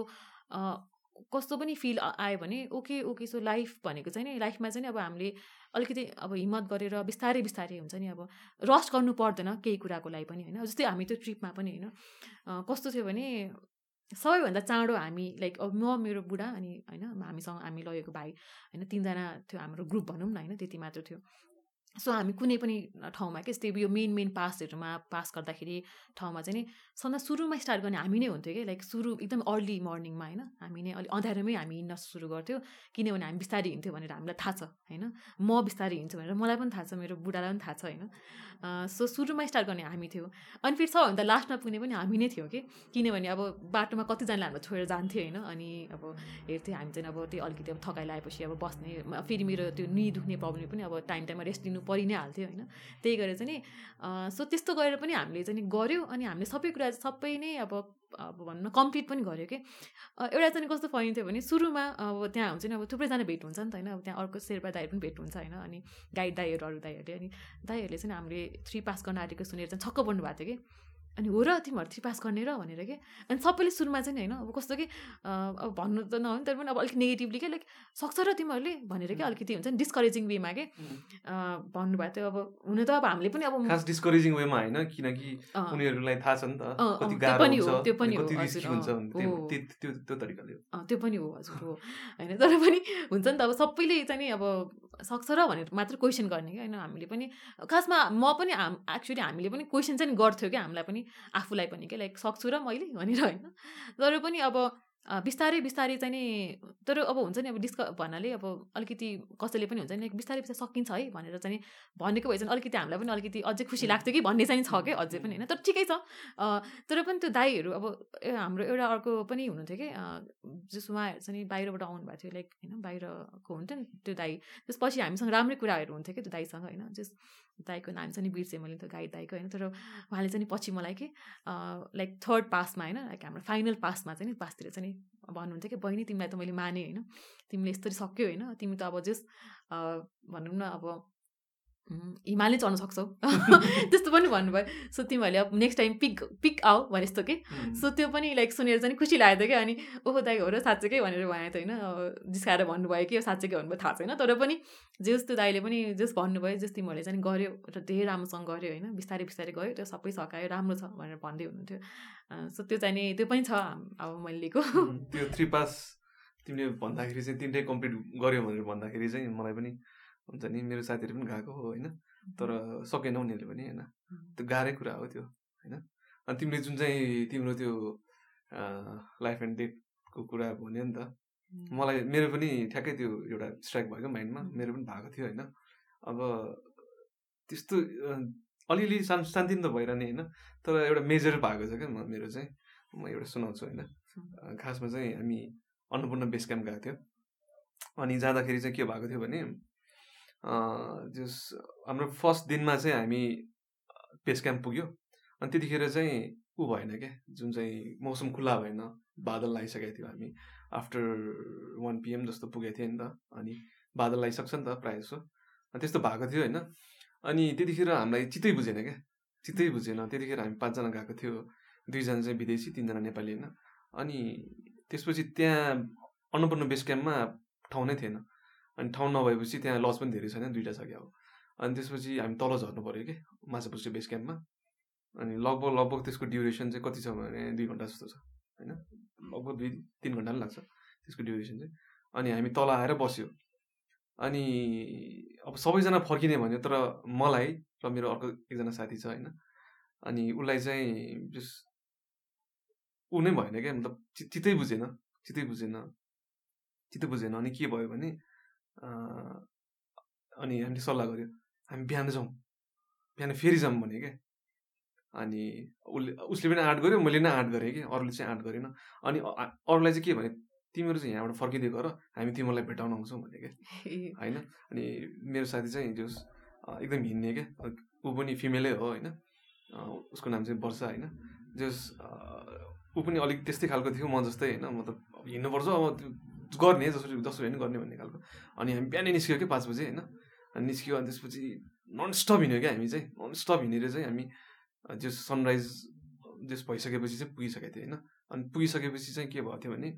कस्तो पनि फिल आयो भने ओके ओके सो लाइफ भनेको चाहिँ नि लाइफमा चाहिँ अब हामीले अलिकति अब हिम्मत गरेर बिस्तारै बिस्तारै हुन्छ नि अब रस्ट गर्नु पर्दैन केही कुराको लागि पनि होइन। जस्तै हामी त्यो ट्रिपमा पनि होइन कस्तो थियो भने सबैभन्दा चाँडो हामी लाइक अब म मेरो बुढा अनि होइन हामीसँग हामी लगेको भाइ होइन तिनजना थियो हाम्रो ग्रुप भनौँ न होइन त्यति मात्र थियो। सो हामी कुनै पनि ठाउँमा के यस्तै यो मेन मेन पासहरूमा पास गर्दाखेरि ठाउँमा चाहिँ नि सधैँ सुरुमा स्टार्ट गर्ने हामी नै हुन्थ्यो कि लाइक सुरु एकदम अर्ली मर्निङमा होइन हामी नै अलिक अँध्यारोमै हामी हिँड्न सुरु गर्थ्यौँ किनभने हामी बिस्तारै हिँड्थ्यो भनेर हामीलाई थाहा छ होइन? म बिस्तारै हिँड्छु भनेर मलाई पनि थाहा छ मेरो बुढालाई पनि थाहा छ होइन? सो सुरुमा स्टार्ट गर्ने हामी थियो। अनि फेरि सबभन्दा लास्टमा पुग्ने पनि हामी नै थियो कि किनभने अब बाटोमा कतिजनाले हामीलाई छोडेर जान्थ्यो होइन? अनि अब हेर्थ्यो हामी चाहिँ अब त्यो अलिकति अब थकाइ लगाएपछि अब बस्ने फेरि मेरो त्यो नि दुख्ने प्रब्लम पनि अब टाइम टाइममा रेस्ट लिनु परि नै हाल्थ्यो होइन। त्यही गरेर चाहिँ नि सो त्यस्तो गरेर पनि हामीले चाहिँ गऱ्यौँ अनि हामीले सबै कुरा सबै नै अब अब भनौँ न कम्प्लिट पनि गऱ्यो कि। एउटा चाहिँ कस्तो थियो भने सुरुमा अब त्यहाँ हुन्छ नि अब थुप्रैजना भेट हुन्छ नि त होइन अब त्यहाँ अर्को शेर्पा दाई पनि भेट हुन्छ होइन अनि गाइड दाईहरू अरू दाईहरूले अनि दाईहरूले चाहिँ हामीले थ्री पास गर्न आँटेको सुनेर चाहिँ छक्क पर्नु भएको थियो कि। अनि हो र तिमीहरू थ्री पास गर्ने र भनेर कि? अनि सबैले सुरुमा चाहिँ होइन अब कस्तो कि अब भन्नु त नहुने तर पनि अब अलिक नेगेटिभली क्या लाइक सक्छ र तिमीहरूले भनेर क्या अलिकति हुन्छ नि डिस्करेजिङ वेमा के? भन्नुभएको थियो अब हुन त अब हामीले पनि अब खास डिस्करेजिङ वेमा होइन किनकि उनीहरूलाई थाहा छ नि त त्यो पनि हो त्यो पनि हो त्यो तरिकाले त्यो पनि हो हजुर हो। होइन तर पनि हुन्छ नि त अब सबैले चाहिँ नि अब सक्छ र भनेर मात्र क्वेसन गर्ने क्या होइन हामीले पनि खासमा म पनि एक्चुली हामीले पनि क्वेसन चाहिँ गर्थ्यो क्या हामीलाई पनि। आफूलाई पनि क्या लाइक सक्छु र मैले भनेर होइन। तर पनि अब बिस्तारै बिस्तारै चाहिँ नि तर अब हुन्छ नि अब डिस्क भन्नाले अब अलिकति कसैले पनि हुन्छ नि बिस्तारै बिस्तारै सकिन्छ है भनेर चाहिँ भनेको भए चाहिँ अलिकति हामीलाई पनि अलिकति अझै खुसी लाग्थ्यो कि भन्ने चाहिँ छ क्या अझै पनि होइन। तर ठिकै छ। तर पनि त्यो दाईहरू अब हाम्रो एउटा अर्को पनि हुनुहुन्थ्यो कि जस उहाँहरू चाहिँ बाहिरबाट आउनुभएको थियो लाइक होइन बाहिरको हुन्थ्यो नि त्यो दाई। त्यसपछि हामीसँग राम्रै कुराहरू हुन्थ्यो कि त्यो दाईसँग होइन जस दाईको नाम चाहिँ नि बिर्सेँ मैले त गाई दाईको होइन तर उहाँले चाहिँ पछि मलाई कि लाइक थर्ड पासमा होइन लाइक हाम्रो फाइनल पासमा चाहिँ नि पासतिर चाहिँ नि भन्नुहुन्थ्यो कि बहिनी तिमीलाई त मैले माने होइन तिमीले यस्तरी सक्यो होइन तिमी त अब जस भनौँ न अब हिमालय चढ्न सक्छौ। <laughs> <laughs> त्यस्तो पनि भन्नुभयो। सो तिमीहरूले अब नेक्स्ट टाइम पिक पिक आऊ भने जस्तो कि। सो त्यो पनि लाइक सुनेर चाहिँ खुसी लागेको थियो कि अनि ओहो दाइ हो र साँच्चैकै भनेर भने त होइन। जिस्काएर भन्नुभयो कि साँच्चैकै भन्नुभयो थाहा छैन। तर पनि जे त्यो दाइले पनि जस भन्नुभयो जस तिमीहरूले चाहिँ गऱ्यो र धेरै राम्रोसँग गऱ्यो होइन। बिस्तारै बिस्तारै गयो त्यो सबै सकायो राम्रो छ भनेर भन्दै हुनुहुन्थ्यो। सो त्यो चाहिँ त्यो पनि छ अब मैले लिएको। त्यो थ्री पास तिमीले भन्दाखेरि चाहिँ तिनटै कम्प्लिट गऱ्यो भनेर भन्दाखेरि चाहिँ मलाई पनि हुन्छ नि मेरो साथीहरू पनि गएको हो होइन? तर सकेन उनीहरूले पनि होइन? त्यो गाह्रै कुरा हो त्यो होइन? अनि तिमीले जुन चाहिँ तिम्रो त्यो लाइफ एन्ड डेथको कुरा भन्यो नि त मलाई मेरो पनि ठ्याक्कै त्यो एउटा स्ट्राइक भयो क्या माइन्डमा मेरो पनि भएको थियो होइन? अब त्यस्तो अलिअलि शान् शान्ति त भइरहने होइन? तर एउटा मेजर भएको छ क्या म मेरो चाहिँ म एउटा सुनाउँछु होइन? खासमा चाहिँ हामी अन्नपूर्ण बेस क्याम्प गएको थियो। अनि जाँदाखेरि चाहिँ के भएको थियो भने जस हाम्रो फर्स्ट दिनमा चाहिँ हामी बेस क्याम्प पुग्यो। अनि त्यतिखेर चाहिँ ऊ भएन क्या जुन चाहिँ मौसम खुल्ला भएन बादल लगाइसकेको थियो हामी। आफ्टर वान पिएम जस्तो पुगेको थियो नि त अनि बादल लगाइसक्छ नि त प्रायः जसो। अनि त्यस्तो भएको थियो होइन। अनि त्यतिखेर हामीलाई चित्तै बुझेन क्या। चित्तै बुझेन। त्यतिखेर हामी पाँचजना गएको थियो। दुईजना चाहिँ विदेशी तिनजना नेपाली होइन। अनि त्यसपछि त्यहाँ अन्नपूर्ण बेस क्याम्पमा ठाउँ नै थिएन। अनि ठाउँ नभएपछि त्यहाँ लज पनि धेरै छैन दुइटा छ क्या अब अनि त्यसपछि हामी तल झर्नु पऱ्यो कि माछापुच्छे बेस क्याम्पमा अनि लगभग लगभग त्यसको ड्युरेसन चाहिँ कति छ भने दुई घन्टा जस्तो छ होइन? लगभग दुई तिन घन्टा पनि लाग्छ त्यसको ड्युरेसन चाहिँ। अनि हामी तल आएर बस्यो। अनि अब सबैजना फर्किने भन्यो तर मलाई र मेरो अर्को एकजना साथी छ होइन? अनि उसलाई चाहिँ जस ऊ नै भएन क्या मतलब चित्तै बुझेन चित्तै बुझेन चित्तै बुझेन अनि के भयो भने अनि हामीले सल्लाह गऱ्यो हामी बिहान जाउँ। बिहान फेरि जाउँ भने क्या? अनि उसले उसले पनि आँट गऱ्यो मैले नै आँट गरेँ कि अरूले चाहिँ आँट गरेन। अनि अरूलाई चाहिँ के भने तिमीहरू चाहिँ यहाँबाट फर्किँदै गर हामी तिमीलाई भेटाउन आउँछौँ भने क्या। <laughs> होइन? अनि मेरो साथी चाहिँ जो एकदम हिँड्ने क्या। ऊ पनि फिमेलै हो होइन? उसको नाम चाहिँ वर्षा होइन? जस ऊ पनि अलिक त्यस्तै खालको थियो म जस्तै होइन? मतलब हिँड्नुपर्छ अब गर्ने जसरी जसरी पनि गर्ने भन्ने खालको। अनि हामी बिहानै निस्क्यो कि पाँच बजी होइन? अनि निस्क्यो अनि त्यसपछि नन स्टप हिँड्यो क्या हामी चाहिँ। नन स्टप हिँडेर चाहिँ हामी त्यो सनराइज जस भइसकेपछि चाहिँ पुगिसकेको थियो होइन? अनि पुगिसकेपछि चाहिँ के भएको थियो भने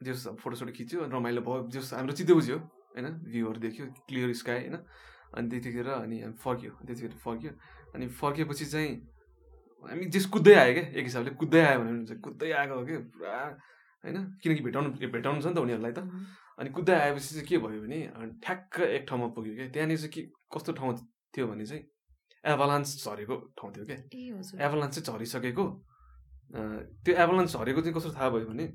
जस फोटोसोटो खिच्यो रमाइलो भयो। जस हाम्रो चित्त बुझ्यो होइन? भ्यूहरू देख्यो क्लियर स्काई होइन? अनि त्यतिखेर अनि फर्क्यो त्यतिखेर फर्क्यो। अनि फर्किएपछि चाहिँ हामी जेस कुद्दै आयो क्या एक हिसाबले कुद्दै आयो भने हुन्छ। कुद्दै आएको हो कि? पुरा होइन? किनकि भेटाउनु भेटाउनु छ नि त उनीहरूलाई त। अनि कुद्दै आएपछि चाहिँ के भयो भने ठ्याक्क एक ठाउँमा पुग्यो क्या। त्यहाँनिर चाहिँ के कस्तो ठाउँ थियो भने चाहिँ एभालान्स झरेको ठाउँ थियो क्या। एभालान्स चाहिँ झरिसकेको। त्यो एभालान्स झरेको चाहिँ कस्तो थाहा भयो भने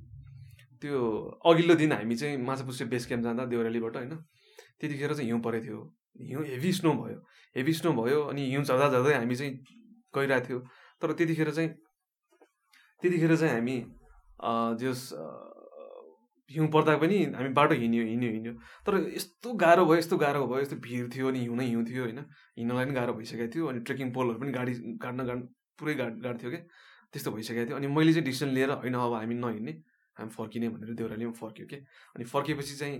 त्यो अघिल्लो दिन हामी चाहिँ माछापुच्छे बेस क्याम्प जाँदा देउरालीबाट होइन? त्यतिखेर चाहिँ हिउँ परेको थियो। हिउँ हेभी स्नो भयो। हेभी स्नो भयो अनि हिउँ झर्दा झर्दै हामी चाहिँ गइरहेको थियो। तर त्यतिखेर चाहिँ त्यतिखेर चाहिँ हामी जस हिउँ पर्दा पनि हामी बाटो हिँड्यो हिँड्यो हिँड्यो। तर यस्तो गाह्रो भयो यस्तो गाह्रो भयो यस्तो भिड थियो अनि हिउँ नै हिउँ थियो होइन। हिँड्नलाई पनि गाह्रो भइसकेको थियो अनि ट्रेकिङ पोलहरू पनि गाडी गाड्न गाड्न पुरै गाड गाड्थ्यो क्या त्यस्तो भइसकेको थियो अनि मैले चाहिँ डिसिसन लिएर होइन अब हामी नहिँड्ने। हामी फर्किने भनेर देउरालीमा फर्क्यो कि? अनि फर्किएपछि चाहिँ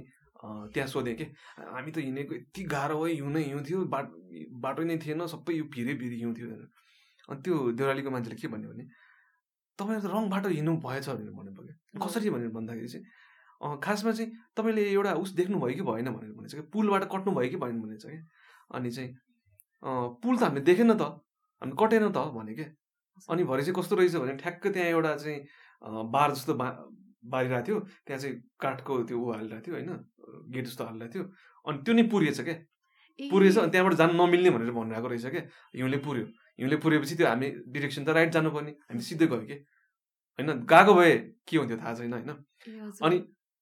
त्यहाँ सोधेँ कि? हामी त हिँडेको यति गाह्रो भयो हिउँ नै हिउँ थियो बाटो बाटो नै थिएन सबै यो भिरै भिरै हिउँ थियो अनि त्यो देउरालीको मान्छेले के भन्यो भने तपाईँले त रङ बाटो हिँड्नु भएछ भनेर भन्नुभयो कसरी भनेर भन्दाखेरि चाहिँ खासमा चाहिँ तपाईँले एउटा उस देख्नुभयो कि भएन भनेर भनेछ कि पुलबाट कट्नु भयो कि भएन भनेछ क्या। अनि चाहिँ पुल त हामीले देखेन त हामी कटेन त भने क्या। अनि भरे चाहिँ कस्तो रहेछ भने ठ्याक्क त्यहाँ एउटा चाहिँ बार जस्तो बा बारिरहेको थियो। त्यहाँ चाहिँ काठको त्यो ऊ हालिरहेको थियो होइन गेट जस्तो हालिरहेको थियो। अनि त्यो नै पुरिएछ क्या। पुरिएछ अनि त्यहाँबाट जानु नमिल्ने भनेर भनिरहेको रहेछ क्या। हिउँले पुऱ्यो। हिउँले पुऱ्योपछि त्यो हामी डिरेक्सन त राइट जानुपर्ने। हामी सिधै गयो कि? होइन? गएको भए के हुन्थ्यो थाहा छैन होइन। अनि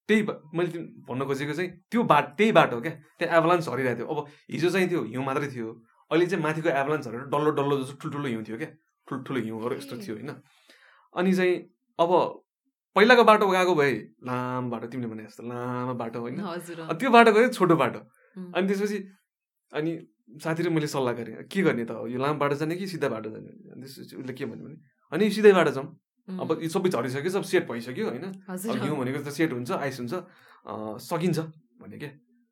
त्यही मैले भन्न खोजेको चाहिँ त्यो बाट त्यही बाटो क्या? त्यहाँ एभलान्स झरिरहेको थियो। अब हिजो चाहिँ त्यो हिउँ मात्रै थियो। अहिले चाहिँ माथिको एभलान्स झरेर डल्लो डल्लो जस्तो ठुल्ठुलो हिउँ थियो क्या? ठुल्ठुलो हिउँहरू यस्तो थियो होइन? अनि चाहिँ अब पहिलाको बाटो गएको भए लामो बाटो तिमीले भने जस्तो लामो बाटो होइन? त्यो बाटो गयो छोटो बाटो। अनि त्यसपछि अनि साथी र मैले सल्लाह गरेँ के गर्ने त यो लामो बाटो जाने कि सिधा बाटो जाने? उसले के भन्यो भने अनि सिधै बाटो जाउँ। अब यो सबै झरिसक्यो सब सेट भइसक्यो होइन? हिउँ भनेको त सेट हुन्छ आइस हुन्छ सकिन्छ भने क्या।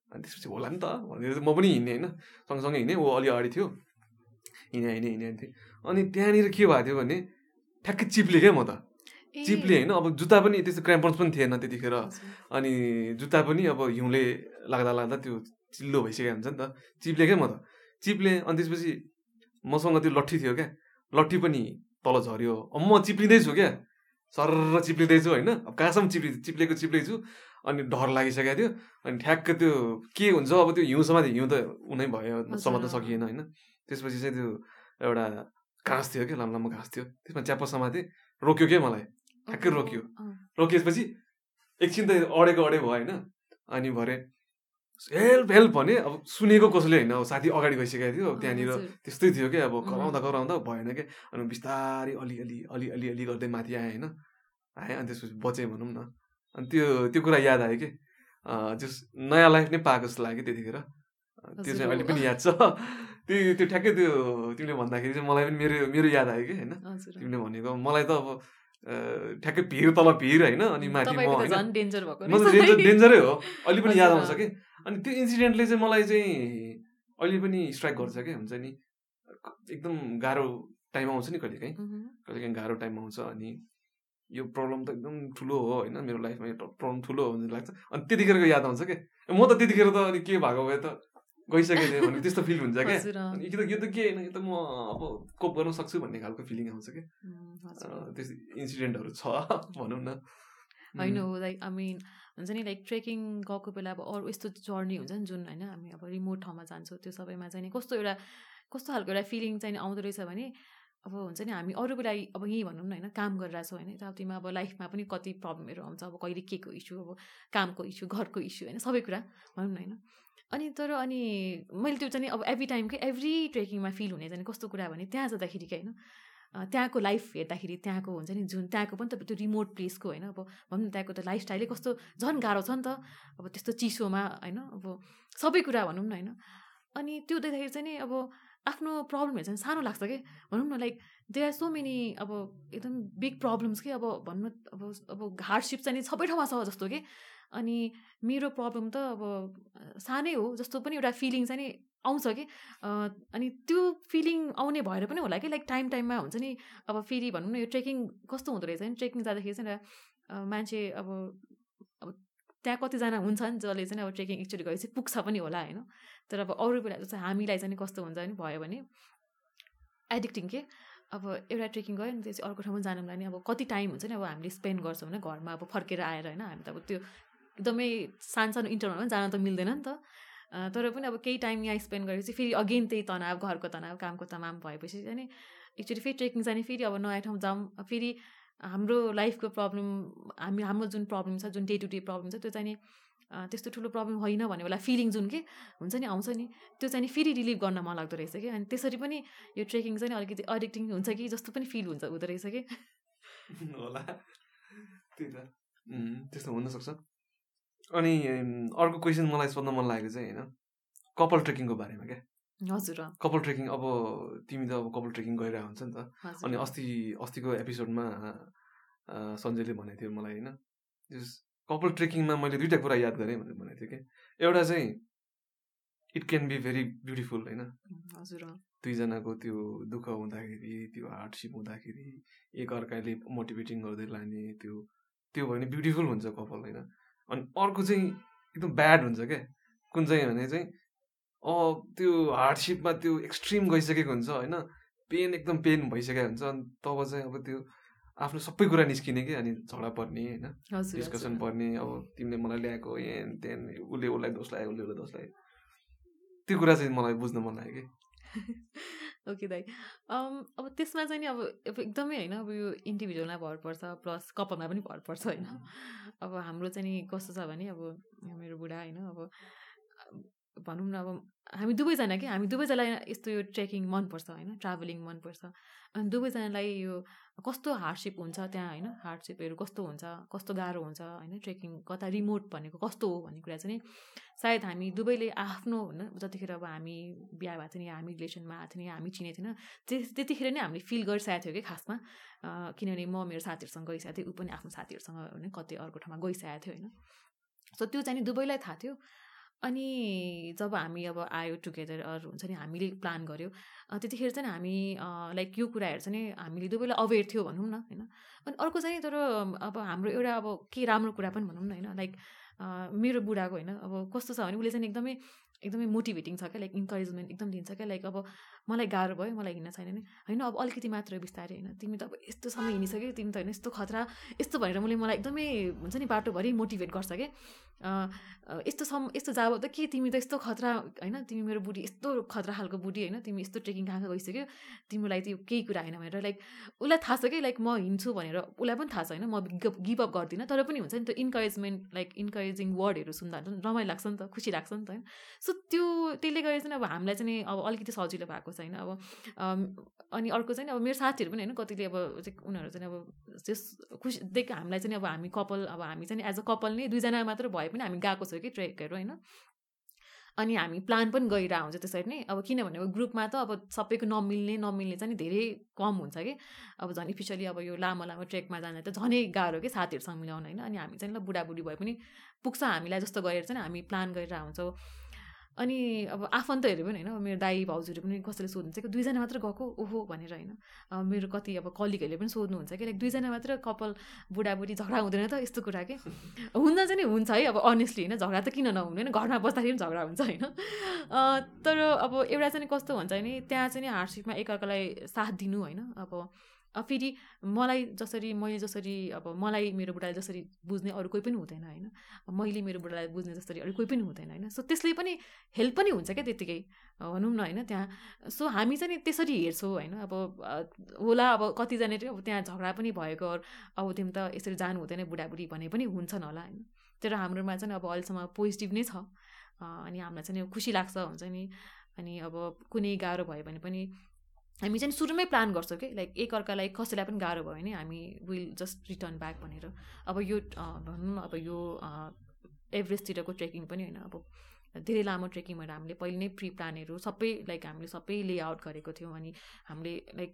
अनि त्यसपछि होला नि त भनेर म पनि हिँडेँ होइन? सँगसँगै हिँडेँ ऊ अलि अगाडि थियो। हिँडेँ हिँडेँ हिँडेँ हिँड्थेँ अनि त्यहाँनिर के भएको थियो भने ठ्याक्कै चिप्ले क्या म त। चिप्ले होइन? अब जुत्ता पनि त्यस्तो क्राम्पन्स पनि थिएन त्यतिखेर। अनि जुत्ता पनि अब हिउँले लाग्दा लाग्दा त्यो चिल्लो भइसकेको हुन्छ नि त। चिप्ले क्या म त? चिप्ले अनि त्यसपछि मसँग त्यो लट्ठी थियो क्या। लट्ठी पनि तल झऱ्यो। अब म चिप्लिँदैछु क्या। सरर चिप्लिँदैछु होइन। अब कहाँसम्म चिप्लि चिप्लेको चिप्लेछु। अनि डर लागिसकेको थियो। अनि ठ्याक्क त्यो के हुन्छ? अब त्यो हिउँसम्म त हिउँ त उनै भयो। समात्न। सकिएन होइन। त्यसपछि चाहिँ त्यो एउटा घाँस थियो क्या लामो लामो घाँस थियो। त्यसमा च्याप्प समातेँ रोक्यो क्या मलाई। ठ्याक्कै रोक्यो। रोकिएपछि एकछिन त अडेको अडे भयो होइन। अनि भरे हेल्प हेल्प भने अब सुनेको कसैले होइन अब साथी अगाडि गइसकेको थियो त्यहाँनिर। त्यस्तै थियो क्या अब. कराउँदा कराउँदा भएन क्या अनि बिस्तारै अलिअलि अलि अलि अलि गर्दै माथि आएँ होइन आएँ अनि त्यसपछि बचेँ भनौँ न अनि त्यो त्यो कुरा याद आयो कि जस नयाँ लाइफ नै पाएको जस्तो लाग्यो त्यतिखेर त्यो चाहिँ. अहिले पनि याद छ <laughs> त्यो त्यो ठ्याक्कै त्यो तिमीले भन्दाखेरि चाहिँ मलाई पनि मेरो मेरो याद आयो कि होइन। तिमीले भनेको मलाई त अब ठ्याक्कै भिर तल भिर होइन अनि माथि म होइन। म त डेन्जर डेन्जरै हो। अहिले पनि याद आउँछ कि? अनि त्यो इन्सिडेन्टले चाहिँ मलाई चाहिँ अहिले पनि स्ट्राइक गर्छ क्या हुन्छ नि। एकदम गाह्रो टाइम आउँछ नि कहिलेकाहीँ। कहिलेकाहीँ गाह्रो टाइम आउँछ अनि यो प्रब्लम त एकदम ठुलो हो होइन मेरो लाइफमा यो प्रब्लम ठुलो हो भन्ने लाग्छ। अनि त्यतिखेरको याद आउँछ क्या म त त्यतिखेर त अनि के भएको भए त? गइसकेको थिएँ भने त्यस्तो फिल हुन्छ क्या यो त यो त के होइन यो त म अब कोप गर्न सक्छु भन्ने खालको फिलिङ आउँछ क्या त्यस्तो इन्सिडेन्टहरू छ भनौँ न होइन हो लाइक आई मिन हुन्छ नि लाइक ट्रेकिङ गएको बेला अब अरू यस्तो जर्नी हुन्छ नि जुन होइन हामी अब रिमोट ठाउँमा जान्छौँ त्यो सबैमा चाहिँ नि कस्तो एउटा कस्तो खालको एउटा फिलिङ चाहिँ आउँदो रहेछ भने अब हुन्छ नि हामी अरू बेला अब यहीँ भनौँ न होइन काम गरिरहेछौँ होइन यताउतिमा अब लाइफमा पनि कति प्रब्लमहरू आउँछ अब कहिले के को इस्यु अब कामको इस्यु घरको इस्यु होइन सबै कुरा भनौँ न होइन अनि तर अनि मैले त्यो चाहिँ अब एभ्री टाइम के एभ्री ट्रेकिङमा फिल हुने चाहिँ कस्तो कुरा भने त्यहाँ जाँदाखेरि क्या होइन त्यहाँको लाइफ हेर्दाखेरि त्यहाँको हुन्छ नि जुन त्यहाँको पनि त त्यो रिमोट प्लेसको होइन अब भनौँ न त्यहाँको त लाइफस्टाइलै कस्तो झन् गाह्रो छ नि त अब त्यस्तो चिसोमा होइन अब सबै कुरा भनौँ न होइन। अनि त्यो देख्दाखेरि चाहिँ नि अब आफ्नो प्रब्लमहरू चाहिँ सानो लाग्छ कि भनौँ न like they are so many अब एकदम बिग प्रब्लम्स कि अब भनौँ न अब अब हार्डसिप चाहिँ सबै ठाउँमा छ जस्तो कि। अनि मेरो प्रब्लम त अब सानै हो जस्तो पनि एउटा फिलिङ चाहिँ नि आउँछ कि। अनि त्यो फिलिङ आउने भएर पनि होला कि लाइक टाइम टाइममा हुन्छ नि अब फेरि भनौँ न यो ट्रेकिङ कस्तो हुँदो रहेछ नि ट्रेकिङ जाँदाखेरि चाहिँ एउटा मान्छे अब अब त्यहाँ कतिजना हुन्छ नि जसले चाहिँ अब ट्रेकिङ एकचोटि गएपछि पुग्छ पनि होला होइन। तर अब अरू बेला चाहिँ हामीलाई चाहिँ नि कस्तो हुन्छ भने भयो भने एडिक्टिङ के? अब एउटा ट्रेकिङ गयो नि त्यसपछि अर्को ठाउँमा जानुको लागि अब कति टाइम हुन्छ नि अब हामीले स्पेन्ड गर्छौँ भने घरमा अब फर्केर आएर होइन हामी त अब त्यो एकदमै सानो सानो इन्टरभलमा जान त मिल्दैन नि त। तर पनि अब केही टाइम यहाँ स्पेन्ड गरेपछि फेरि अगेन त्यही तनाव घरको तनाव कामको तनाव भएपछि चाहिँ नि एक्चुली फेरि ट्रेकिङ जाने फेरि अब नयाँ ठाउँ जाऊँ फेरि हाम्रो लाइफको प्रब्लम हामी हाम्रो जुन प्रब्लम छ जुन डे टु डे प्रब्लम छ त्यो चाहिँ त्यस्तो ठुलो प्रब्लम होइन भन्ने बेला फिलिङ जुन के हुन्छ नि आउँछ नि त्यो चाहिँ फेरि रिलिभ गर्न मन लाग्दो रहेछ कि। अनि त्यसरी पनि यो ट्रेकिङ चाहिँ अलिकति एडिक्टिङ हुन्छ कि जस्तो पनि फिल हुन्छ हुँदो रहेछ कि। <laughs> होला। त्यही त। त्यस्तो हुनसक्छ। अनि अर्को क्वेसन मलाई सोध्न मन लागेको चाहिँ होइन कपाल ट्रेकिङको बारेमा क्या? हजुर कपाल ट्रेकिङ अब तिमी त अब कपाल ट्रेकिङ गरिरहेको हुन्छ नि त। अनि अस्ति अस्तिको एपिसोडमा सञ्जयले भनेको थियो मलाई होइन कपाल ट्रेकिङमा मैले दुइटा कुरा याद गरेँ भनेर भनेको थिएँ कि एउटा चाहिँ it can be very beautiful होइन। हजुर दुईजनाको त्यो दुःख हुँदाखेरि त्यो हार्डसिप हुँदाखेरि एक अर्काले मोटिभेटिङ गर्दै लाने त्यो त्यो भयो भने ब्युटिफुल हुन्छ कपाल होइन। अनि अर्को चाहिँ एकदम ब्याड हुन्छ क्या कुन चाहिँ भने चाहिँ त्यो हार्डसिपमा त्यो एक्सट्रिम गइसकेको हुन्छ होइन? पेन एकदम पेन भइसकेको हुन्छ अनि तब चाहिँ अब त्यो आफ्नो सबै कुरा निस्किने कि? अनि झगडा पर्ने होइन? डिस्कसन पर्ने अब तिमीले मलाई ल्याएको एन तेन उसले उसलाई दोष लाग्यो उसले उसलाई दोष लाग्यो त्यो कुरा चाहिँ मलाई बुझ्न मन लाग्यो कि? <laughs> ओके दाइ। अब त्यसमा चाहिँ नि अब अब एकदमै होइन अब यो इन्डिभिजुअलमा भर पर्छ प्लस कपालमा पनि भर पर्छ होइन। अब हाम्रो चाहिँ नि कस्तो छ भने अब मेरो बुढा होइन अब भनौँ न अब हामी दुवैजना कि? हामी दुवैजनालाई यस्तो यो ट्रेकिङ मनपर्छ होइन? ट्राभलिङ मनपर्छ। अनि दुवैजनालाई यो कस्तो हार्डसिप हुन्छ त्यहाँ होइन? हार्डसिपहरू कस्तो हुन्छ? कस्तो गाह्रो हुन्छ होइन? ट्रेकिङ कता रिमोट भनेको कस्तो हो भन्ने कुरा चाहिँ सायद हामी दुवैले आफ्नो होइन जतिखेर अब हामी बिहा भएको थियो नि हामी रिलेसनमा आएको थियो हामी चिनेको थिएन त्यतिखेर नै हामीले फिल गरिसकेको थियो कि खासमा। किनभने म मेरो साथीहरूसँग गइसकेको थिएँ ऊ पनि आफ्नो साथीहरूसँग होइन कति अर्को ठाउँमा गइसकेको थियो होइन? सो त्यो चाहिँ दुवैलाई थाहा थियो। अनि जब हामी अब आयो टुगेदर हुन्छ नि हामीले प्लान गऱ्यो त्यतिखेर चाहिँ हामी लाइक यो कुराहरू चाहिँ हामीले दुवैलाई अवेर थियो भनौँ न होइन? अनि अर्को चाहिँ तर अब हाम्रो एउटा अब के राम्रो कुरा पनि भनौँ न होइन? लाइक मेरो बुढाको होइन? अब कस्तो छ भने उसले चाहिँ एकदमै एकदमै मोटिभेटिङ छ क्या लाइक इन्करेजमेन्ट एकदम दिन्छ क्या लाइक अब मलाई गाह्रो भयो मलाई हिँड्न छैन नि। होइन अब अलिकति मात्र बिस्तारै होइन। तिमी त अब यस्तो समय हिँडिसक्यो तिमी त होइन यस्तो खतरा यस्तो भनेर मैले मलाई एकदमै हुन्छ नि बाटोभरि मोटिभेट गर्छ कि यस्तो सम यस्तो जाब त के तिमी त यस्तो खतरा होइन? तिमी मेरो बुढी यस्तो खतरा खालको बुढी होइन? तिमी यस्तो ट्रेकिङ कहाँ कहाँ गइसक्यो? तिमीलाई त्यो केही कुरा होइन भनेर लाइक उसलाई थाहा छ कि लाइक म हिँड्छु भनेर। उसलाई पनि थाहा छ होइन म गिभ अप गर्दिनँ। तर पनि हुन्छ नि त्यो इन्करेजमेन्ट लाइक इन्करेजिङ वर्डहरू सुन्दा रमाइलो लाग्छ नि त खुसी लाग्छ नि त होइन? सो त्यो त्यसले गर्दा चाहिँ अब हामीलाई चाहिँ अब अलिकति सजिलो भएको छ होइन? अब अनि अर्को चाहिँ अब मेरो साथीहरू पनि होइन? कतिले अब उनीहरू चाहिँ अब त्यस खुसी देख हामीलाई चाहिँ अब हामी कपाल अब हामी चाहिँ एज अ कपाल नै दुईजना मात्र भए पनि हामी गएको छौँ कि ट्रेकहरू होइन? अनि हामी प्लान पनि गरिरहेको हुन्छ त्यसरी नै। अब किनभने ग्रुपमा त अब सबैको नमिल्ने नमिल्ने चाहिँ धेरै कम हुन्छ कि? अब झन् स्पेसली अब यो लामो लामो ट्रेकमा जाँदा त झनै गाह्रो कि साथीहरूसँग मिलाउनु होइन? अनि हामी चाहिँ ल बुढाबुढी भए पनि पुग्छ हामीलाई जस्तो गरेर चाहिँ हामी प्लान गरिरहेको हुन्छौँ। अनि अब आफन्तहरू पनि होइन मेरो दाई भाउजूहरू पनि कसैले सोध्नुहुन्छ कि दुईजना मात्र गएको? ओहो भनेर होइन। मेरो कति अब कलिगहरूले पनि सोध्नुहुन्छ कि लाइक दुईजना मात्र कपाल बुढाबुढी झगडा हुँदैन त यस्तो कुरा के? हुन चाहिँ नि हुन्छ है अब अनेस्टली होइन झगडा त किन नहुने होइन घरमा बस्दाखेरि पनि झगडा हुन्छ होइन। तर अब एउटा चाहिँ कस्तो हुन्छ भने त्यहाँ चाहिँ हार्डसिपमा एकअर्कालाई साथ दिनु होइन अब फेरि मलाई जसरी मैले जसरी अब मलाई मेरो बुढाले जसरी बुझ्ने अरू कोही पनि हुँदैन होइन? मैले मेरो बुढालाई बुझ्ने जसरी अरू कोही पनि हुँदैन होइन? सो त्यसले पनि हेल्प पनि हुन्छ क्या त्यत्तिकै भनौँ न होइन? त्यहाँ सो हामी चाहिँ त्यसरी हेर्छौँ होइन? अब होला अब कतिजना अब त्यहाँ झगडा पनि भएको अब तिमी त यसरी जानु हुँदैन बुढाबुढी भने पनि हुन्छन् होला होइन? तर हाम्रोमा चाहिँ अब अहिलेसम्म पोजिटिभ नै छ। अनि हामीलाई चाहिँ खुसी लाग्छ हुन्छ नि। अनि अब कुनै गाह्रो भयो भने पनि हामी चाहिँ सुरुमै प्लान गर्छौँ कि लाइक एकअर्कालाई कसैलाई पनि गाह्रो भयो भने हामी विल जस्ट रिटर्न ब्याक भनेर। अब यो भनौँ अब यो एभरेस्टतिरको ट्रेकिङ पनि होइन अब धेरै लामो ट्रेकिङ भएर हामीले पहिले नै प्रि प्लानहरू सबै लाइक हामीले सबै लेआउट गरेको थियौँ अनि हामीले लाइक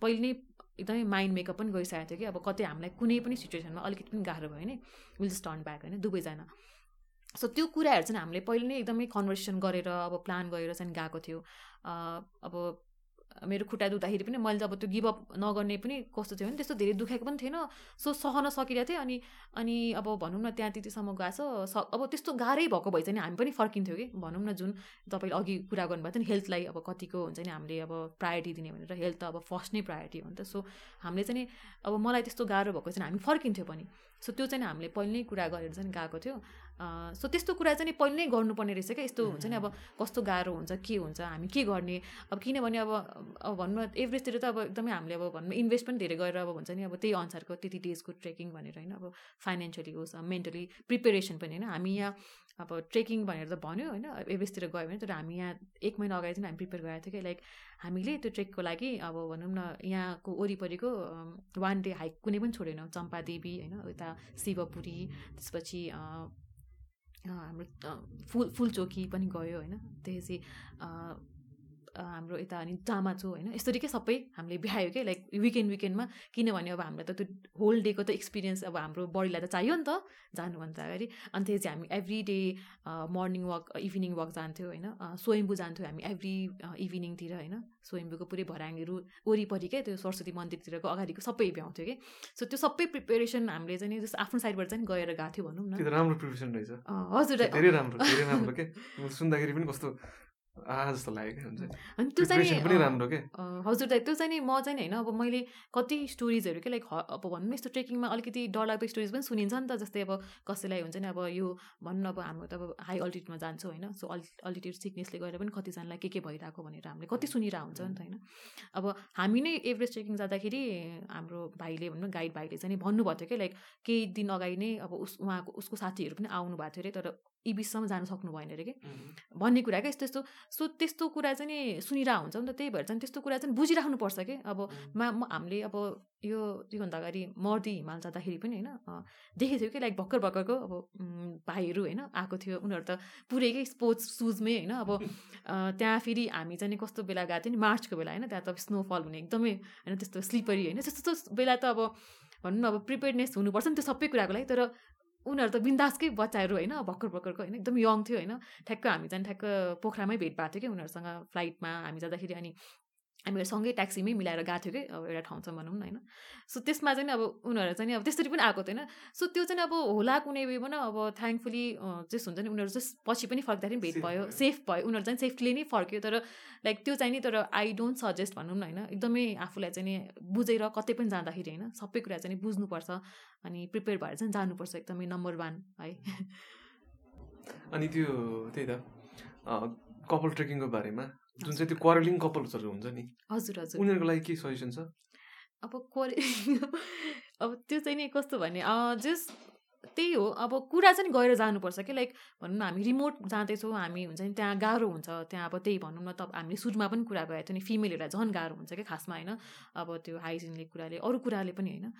पहिले नै एकदमै माइन्ड मेकअप पनि गरिसकेको थियो कि अब कतै हामीलाई कुनै पनि सिचुएसनमा अलिकति पनि गाह्रो भयो भने विल जस्ट टर्न ब्याक होइन दुवैजना। सो त्यो कुराहरू चाहिँ हामीले पहिले नै एकदमै कन्भर्सेसन गरेर अब प्लान गरेर चाहिँ गएको थियो। अब मेरो खुट्टा दुख्दाखेरि पनि मैले अब त्यो गिभअप नगर्ने पनि कस्तो थियो भने त्यस्तो धेरै दुखेको पनि थिएन। सो सहन सकिरहेको थिएँ अनि अनि अब भनौँ न त्यहाँ त्यतिसम्म गएको छ। अब त्यस्तो गाह्रै भएको भए चाहिँ हामी पनि फर्किन्थ्यौँ कि। भनौँ न जुन तपाईँले अघि कुरा गर्नुभएको थियो नि हेल्थलाई अब कतिको हुन्छ नि हामीले अब प्रायोरिटी दिने भनेर हेल्थ त अब फर्स्ट नै प्रायोरिटी हो नि त। सो हामीले चाहिँ अब मलाई त्यस्तो गाह्रो भएको चाहिँ हामी फर्किन्थ्यौँ पनि। सो त्यो चाहिँ हामीले पहिल्यै कुरा गरेर चाहिँ गएको थियो। सो त्यस्तो कुरा चाहिँ पहिल्यै गर्नुपर्ने रहेछ क्या। यस्तो हुन्छ नि अब कस्तो गाह्रो हुन्छ के हुन्छ हामी के गर्ने? अब किनभने अब अब भनौँ न एभरेजतिर त अब एकदमै हामीले अब भनौँ इन्भेस्ट पनि धेरै गरेर अब हुन्छ नि अब त्यही अनुसारको त्यति डेजको ट्रेकिङ भनेर होइन अब फाइनेन्सियली होस् मेन्टली प्रिपेरेसन पनि होइन। हामी यहाँ अब ट्रेकिङ भनेर त भन्यो होइन एभरेजतिर गयो भने तर हामी यहाँ एक महिना अगाडि चाहिँ हामी प्रिपेयर गरेको थियो कि लाइक हामीले त्यो ट्रेकको लागि अब भनौँ न यहाँको वरिपरिको वान डे हाइक कुनै पनि छोडेनौँ। चम्पादेवी होइन यता शिवपुरी त्यसपछि हाम्रो फुल फुलचोकी पनि गयो होइन। त्यसपछि हाम्रो यता अनि चामाचो होइन यसरी के सबै हामीले भ्यायो कि लाइक विकेन्ड विकेन्डमा किनभने अब हामीलाई त त्यो होल डेको त एक्सपिरियन्स अब हाम्रो बडीलाई त चाहियो नि त जानुभन्दा अगाडि। अनि त्यसपछि हामी every day morning walk evening walk जान्थ्यौँ होइन स्वयम्बु जान्थ्यौँ हामी एभ्री इभिनिङतिर होइन स्वयम्बुको पुरै भराङहरू वरिपरि क्या त्यो सरस्वती मन्दिरतिरको अगाडिको सबै भ्याउँथ्यो कि। सो त्यो सबै प्रिपेरेसन हामीले चाहिँ जस्तो आफ्नो साइडबाट चाहिँ गएर गएको थियो भनौँ न। राम्रो प्रिपेरेसन रहेछ। हजुर। धेरै राम्रो धेरै राम्रो के। सुन्दाखेरि पनि कस्तो जस्तो लाग्यो हुन्छ। अनि त्यो चाहिँ राम्रो के हजुर दाइ त्यो चाहिँ नि म चाहिँ होइन अब मैले कति स्टोरिजहरू के लाइक अब भनौँ न यस्तो ट्रेकिङमा अलिकति डरलाग्दो स्टोरिज पनि सुनिन्छ नि त जस्तै अब कसैलाई हुन्छ नि अब यो भनौँ न अब हाम्रो त अब हाई अल्टिट्युडमा जान्छौँ होइन सो अल् अल्टिट्युड सिकनेसले गएर पनि कतिजनालाई के के भइरहेको भनेर हामीले कति सुनिरहेको हुन्छ नि त होइन। अब हामी नै एभरेस्ट ट्रेकिङ जाँदाखेरि हाम्रो भाइले भनौँ गाइड भाइले चाहिँ भन्नुभएको थियो कि लाइक केही दिन अगाडि नै अब उस उहाँको उसको साथीहरू पनि आउनु भएको थियो अरे तर यी बिचसम्म जानु सक्नु भएन अरे कि? भन्ने कुरा क्या यस्तो यस्तो। सो त्यस्तो कुरा चाहिँ नि सुनिरहेको हुन्छ नि त त्यही भएर चाहिँ त्यस्तो कुरा चाहिँ बुझिराख्नुपर्छ कि? अब मा हामीले अब यो त्योभन्दा अगाडि मर्दी हिमाल जाँदाखेरि पनि होइन देखेको थियो कि लाइक भर्खर भर्खरको अब भाइहरू होइन आएको थियो। उनीहरू त पुरैकै स्पोर्ट्स सुजमै होइन अब <laughs> त्यहाँ फेरि हामी चाहिँ कस्तो बेला गएको थियो नि मार्चको बेला होइन त्यहाँ त स्नोफल हुने एकदमै होइन त्यस्तो स्लिपरी होइन त्यस्तो बेला त अब भनौँ न अब प्रिपेयरनेस हुनुपर्छ नि त्यो सबै कुराको लागि तर उनीहरू त बिन्दासकै बच्चाहरू होइन भर्खर भर्खरको होइन एकदम यङ थियो होइन। ठ्याक्क हामी चाहिँ ठ्याक्क पोखरामै भेट भएको थियो कि उनीहरूसँग फ्लाइटमा हामी जाँदाखेरि अनि हामीहरू सँगै ट्याक्सीमै मिलाएर गएको थियो कि अब एउटा ठाउँसम्म भनौँ न होइन। सो त्यसमा चाहिँ अब उनीहरू चाहिँ अब त्यसरी पनि आएको थिएन। सो त्यो चाहिँ अब होला कुनै वेमा न अब थ्याङ्कफुली जस हुन्छ नि उनीहरू चाहिँ पछि पनि फर्क्दाखेरि भेट भयो सेफ भयो। उनीहरू चाहिँ सेफ्टीले नै फर्क्यो तर लाइक त्यो चाहिँ नि तर आई डोन्ट सजेस्ट भनौँ न होइन। एकदमै आफूलाई चाहिँ नि बुझेर कतै पनि जाँदाखेरि होइन सबै कुरा चाहिँ बुझ्नुपर्छ अनि प्रिपेयर भएर चाहिँ जानुपर्छ एकदमै नम्बर वान है। अनि त्यो त्यही त कपाल ट्रेकिङको बारेमा जुन चाहिँ त्यो क्वारेलिङ कपल्सहरू हुन्छ नि हजुर हजुर। उनीहरूको लागि के सजेसन छ? अब क्वारे <laughs> अब त्यो चाहिँ नि कस्तो भने जस त्यही हो अब कुरा चाहिँ गएर जानुपर्छ कि लाइक भनौँ न हामी रिमोट जाँदैछौँ हामी हुन्छ नि त्यहाँ गाह्रो हुन्छ त्यहाँ अब त्यही भनौँ न त हामीले सुरुमा पनि कुरा गरेको थियो नि फिमेलहरूलाई झन् गाह्रो हुन्छ कि खासमा होइन अब त्यो हाइजिनले कुराले अरू कुराले पनि होइन।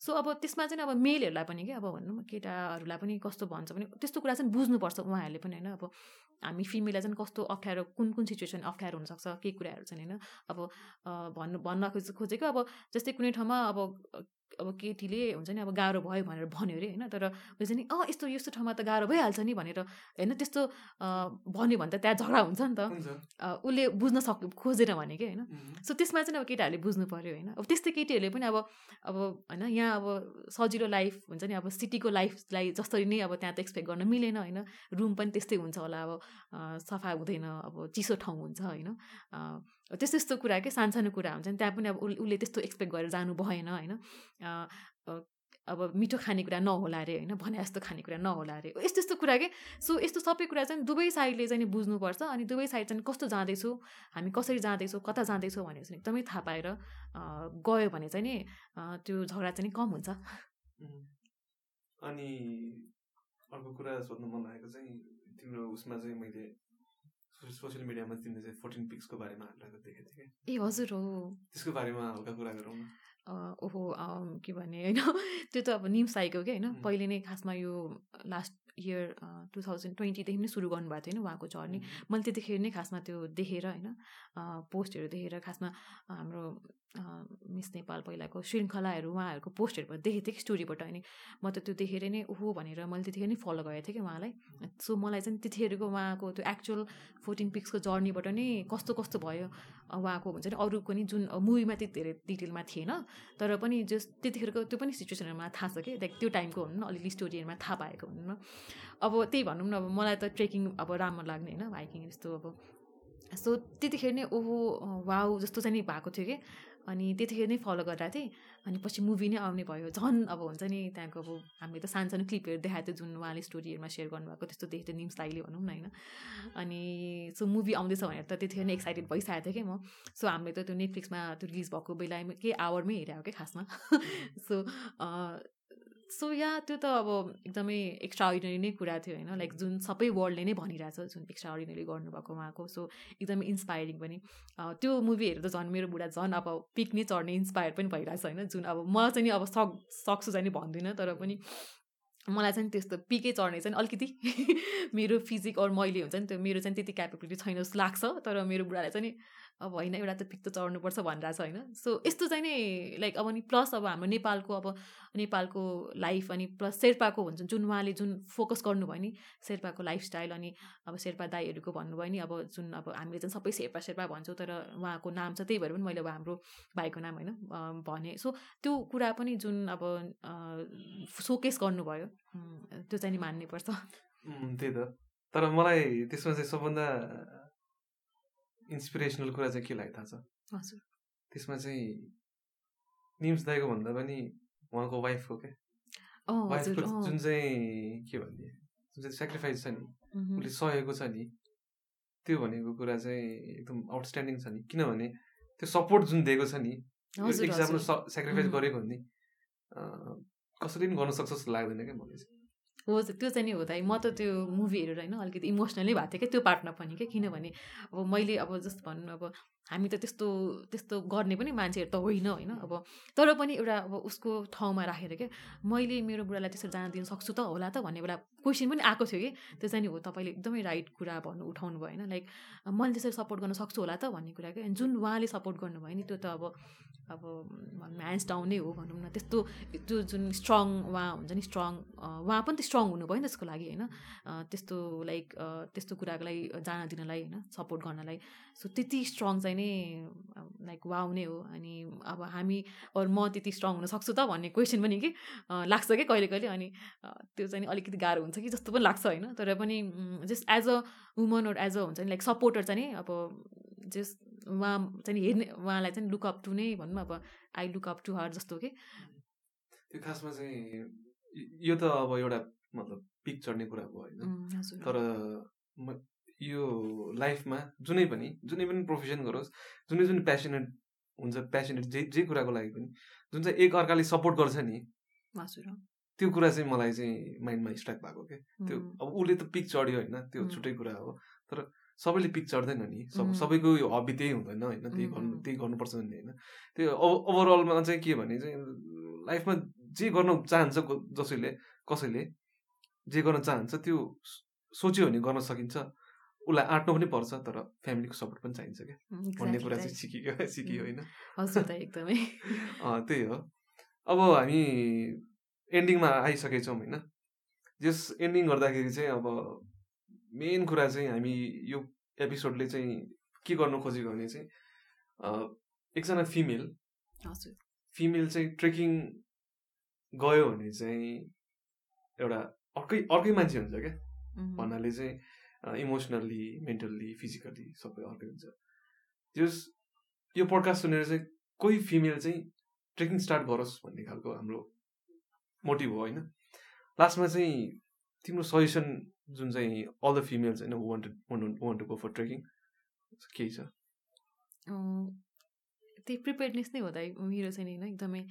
सो अब त्यसमा चाहिँ अब मेलहरूलाई पनि कि अब भनौँ न केटाहरूलाई पनि कस्तो भन्छ भने त्यस्तो कुरा चाहिँ बुझ्नुपर्छ उहाँहरूले पनि होइन अब हामी फिमेललाई चाहिँ कस्तो अप्ठ्यारो कुन कुन सिचुएसन अप्ठ्यारो हुनसक्छ केही कुराहरू चाहिँ होइन अब भन्नु भन्न खोजेको अब जस्तै कुनै ठाउँमा अब अब केटीले हुन्छ नि अब गाह्रो भयो भनेर भन्यो अरे होइन? तर चाहिँ नि अँ यस्तो यस्तो ठाउँमा त गाह्रो भइहाल्छ नि भनेर होइन? त्यस्तो भन्यो भने त त्यहाँ झगडा हुन्छ नि त। उसले बुझ्न सक् खोजेर भने कि होइन? सो त्यसमा चाहिँ अब केटाहरूले बुझ्नु पऱ्यो होइन? अब त्यस्तै केटीहरूले पनि अब अब होइन? यहाँ अब सजिलो लाइफ हुन्छ नि अब सिटीको लाइफलाई जसरी नै अब त्यहाँ त एक्सपेक्ट गर्न मिलेन होइन? रुम पनि त्यस्तै हुन्छ होला अब सफा हुँदैन अब चिसो ठाउँ हुन्छ होइन? त्यस्तो त्यस्तो कुरा के? सानो कुरा हुन्छ नि। त्यहाँ पनि अब उसले त्यस्तो एक्सपेक्ट गरेर जानु भएन होइन? अब मिठो खानेकुरा नहोला अरे होइन? भने जस्तो खानेकुरा नहोला अरे यस्तो यस्तो कुरा के? सो यस्तो सबै कुरा चाहिँ दुवै साइडले चाहिँ बुझ्नुपर्छ। अनि दुवै साइड चाहिँ कस्तो जाँदैछौँ? हामी कसरी जाँदैछौँ? कता जाँदैछौँ? भनेर चाहिँ एकदमै थाहा पाएर गयो भने चाहिँ नि त्यो झगडा चाहिँ कम हुन्छ। अनि अर्को कुरा सोध्नु मन लागेको चाहिँ तिम्रो उसमा चाहिँ मैले सोसियल मिडियामा तिमीले चाहिँ फोर्टिन पिक्सको बारेमा देखेको थिएँ ए हजुर हो। त्यसको बारेमा हल्का कुरा गरौँ न। ओहो के भने होइन? <laughs> त्यो त अब निम्स आएको क्या होइन? पहिले नै खासमा यो लास्ट इयर टु थाउजन्ड ट्वेन्टीदेखि नै सुरु गर्नुभएको थियो होइन? उहाँको जर्नी। मैले त्यतिखेर नै खासमा त्यो देखेर होइन? पोस्टहरू देखेर खासमा हाम्रो मिस नेपाल पहिलाको श्रृङ्खलाहरू उहाँहरूको पोस्टहरू देखेको थिएँ कि स्टोरीबाट अनि म त त्यो देखेर नै ओहो भनेर मैले त्यतिखेर नै फलो गरेको थिएँ कि उहाँलाई। सो मलाई चाहिँ त्यतिखेरको उहाँको त्यो एक्चुअल फोर्टिन पिक्सको जर्नीबाट नै कस्तो कस्तो भयो उहाँको हुन्छ नि अरूको नि जुन मुभीमा त्यति धेरै डिटेलमा थिएन तर पनि जस त्यतिखेरको त्यो पनि सिचुएसनहरूमा थाहा छ कि लाइक त्यो टाइमको भनौँ न अलिअलि स्टोरीहरूमा थाहा पाएको भनौँ न। अब त्यही भनौँ न अब मलाई त ट्रेकिङ अब राम्रो लाग्ने होइन बाइकिङ यस्तो अब। सो त्यतिखेर नै ओहो वाउ जस्तो चाहिँ नि भएको थियो कि। अनि त्यतिखेर नै फलो गरेर थिएँ। अनि पछि मुभी नै आउने भयो। झन् अब हुन्छ नि त्यहाँको अब हामीले त सानो सानो क्लिपहरू देखाएको थियो जुन उहाँले स्टोरीहरूमा सेयर गर्नुभएको त्यस्तो देखेको थियो निम्स दाइले भनौँ न होइन। अनि सो मुभी आउँदैछ भनेर त त्यतिखेर नै एक्साइटेड भइसकेको थियो कि म। सो हामीले त त्यो नेटफ्लिक्समा त्यो रिलिज भएको बेलामा केही आवरमै हेरेको कि खासमा? <laughs> सो सो या त्यो त अब एकदमै एक्स्ट्रा अर्डिनरी नै कुरा थियो होइन? लाइक जुन सबै वर्ल्डले नै भनिरहेछ जुन एक्स्ट्रा अर्डिनरी गर्नुभएको उहाँको सो एकदमै इन्सपायरिङ पनि। त्यो मुभीहरू त झन् मेरो बुढा झन् अब पिक नै चढ्ने इन्सपायर पनि भइरहेछ होइन? जुन अब म चाहिँ नि अब सक सक्छु चाहिँ भन्दिनँ तर पनि मलाई चाहिँ त्यस्तो पिकै चढ्ने चाहिँ अलिकति <laughs> मेरो फिजिक अरू मैले हुन्छ नि त्यो मेरो चाहिँ त्यति क्यापेबिलिटी छैन जस्तो लाग्छ तर मेरो बुढालाई चाहिँ अब होइन एउटा त पिक त चढ्नुपर्छ भनिरहेको छ होइन? सो यस्तो चाहिँ नि लाइक अब नि प्लस अब हाम्रो नेपालको अब नेपालको लाइफ अनि प्लस शेर्पाको हुन्छ जुन उहाँले जुन फोकस गर्नुभयो नि शेर्पाको लाइफस्टाइल अनि अब शेर्पा दाईहरूको भन्नुभयो नि अब जुन अब हामीले चाहिँ सबै शेर्पा शेर्पा भन्छौँ तर उहाँको नाम छ त्यही भएर पनि मैले अब हाम्रो भाइको नाम होइन भने। सो त्यो कुरा पनि जुन अब सोकेस गर्नुभयो त्यो चाहिँ नि मान्नै पर्छ त्यही त। तर मलाई त्यसमा चाहिँ सबभन्दा इन्सपिरेसनल कुरा चाहिँ के लाग्यो थाहा छ? हजुर। त्यसमा चाहिँ निम्स दाईको भन्दा पनि उहाँको वाइफ हो क्या। वाइफको जुन चाहिँ के भन्ने जुन चाहिँ सेक्रिफाइस छ नि उसले सहेको छ नि त्यो भनेको कुरा चाहिँ एकदम आउटस्ट्यान्डिङ छ नि। किनभने त्यो सपोर्ट जुन दिएको छ नि एक्जाम्पल सेक्रिफाइस गरेको हो नि कसैले पनि गर्न सक्छ जस्तो लाग्दैन क्या मलाई चाहिँ। हो त्यो चाहिँ नि हो म त त्यो मुभीहरू होइन अलिकति इमोसनली भएको थिएँ क्या त्यो पार्टमा पनि क्या किनभने अब मैले अब जस्तो भनौँ अब हामी त त्यस्तो त्यस्तो गर्ने पनि मान्छेहरू त होइन होइन? अब तर पनि एउटा अब उसको ठाउँमा राखेर क्या मैले मेरो बुढालाई त्यसरी जान दिन सक्छु त होला त भन्ने बेला क्वेसन पनि आएको थियो कि। त्यो चाहिँ नि हो तपाईँले एकदमै राइट कुरा भन्नु उठाउनु भयो होइन? लाइक मैले त्यसरी सपोर्ट गर्न सक्छु होला त भन्ने कुरा क्या जुन उहाँले सपोर्ट गर्नुभयो नि त्यो त अब अब ह्यान्ड्स डाउन नै हो भनौँ न। त्यस्तो त्यो जुन स्ट्रङ उहाँ हुन्छ नि स्ट्रङ उहाँ पनि त स्ट्रङ हुनुभयो नि त्यसको लागि होइन? त्यस्तो लाइक त्यस्तो कुराको लागि जान दिनलाई होइन? सपोर्ट गर्नलाई। सो त्यति स्ट्रङ चाहिँ नै लाइक वाउ नै हो। अनि अब हामी अरू म त्यति स्ट्रङ हुन सक्छु त भन्ने क्वेसन पनि कि लाग्छ कि कहिले कहिले? अनि त्यो चाहिँ अलिकति गाह्रो हुन्छ कि जस्तो पनि लाग्छ होइन। तर पनि just as a woman or as a हुन्छ नि लाइक सपोर्टर चाहिँ अब जस्ट उहाँ चाहिँ हेर्ने उहाँलाई चाहिँ लुकअप टु नै भनौँ अब आई लुकअप टु हर जस्तो कि। त्यो खासमा चाहिँ यो त अब एउटा मतलब पिक चढ्ने कुरा भयो होइन। तर यो लाइफमा जुनै पनि जुनै पनि प्रोफेसन गरोस् जुनै जुन प्यासनेट हुन्छ प्यासनेट जे जे कुराको लागि पनि जुन चाहिँ एक अर्काले सपोर्ट गर्छ नि त्यो कुरा चाहिँ मलाई चाहिँ माइन्डमा स्ट्राइक भएको क्या त्यो अब उसले त पिक चढ्यो होइन त्यो छुट्टै कुरा हो तर सबैले पिक चढ्दैन नि सब सबैको यो हबी त्यही हुँदैन होइन त्यही गर्नु त्यही गर्नुपर्छ भन्ने होइन। त्यो ओभरअलमा चाहिँ के भने चाहिँ लाइफमा जे गर्न चाहन्छ जसैले कसैले जे गर्न चाहन्छ त्यो सोच्यो भने गर्न सकिन्छ। उसलाई आँट्नु पनि पर्छ तर फ्यामिलीको सपोर्ट पनि चाहिन्छ क्या। भन्ने कुरा चाहिँ सिकियो <laughs> सिकियो होइन। एकदमै। <laughs> त्यही हो। अब हामी एन्डिङमा आइसकेछौँ होइन। जस एन्डिङ गर्दाखेरि चाहिँ अब मेन कुरा चाहिँ हामी यो एपिसोडले चाहिँ के गर्नु खोजेको भने चाहिँ एकजना फिमेल फिमेल चाहिँ ट्रेकिङ गयो भने चाहिँ एउटा अर्कै अर्कै मान्छे हुन्छ क्या। भन्नाले चाहिँ इमोसनल्ली मेन्टल्ली फिजिकल्ली सबै अर्कै हुन्छ। त्यस यो पडकास्ट सुनेर चाहिँ कोही फिमेल चाहिँ ट्रेकिङ स्टार्ट गरोस् भन्ने खालको हाम्रो मोटिभ हो होइन? लास्टमा चाहिँ तिम्रो सजेसन जुन चाहिँ अल द फिमेल्स होइन want to go for trekking केही छ? त्यही प्रिपेयर्डनेस नै हो त मेरो चाहिँ होइन एकदमै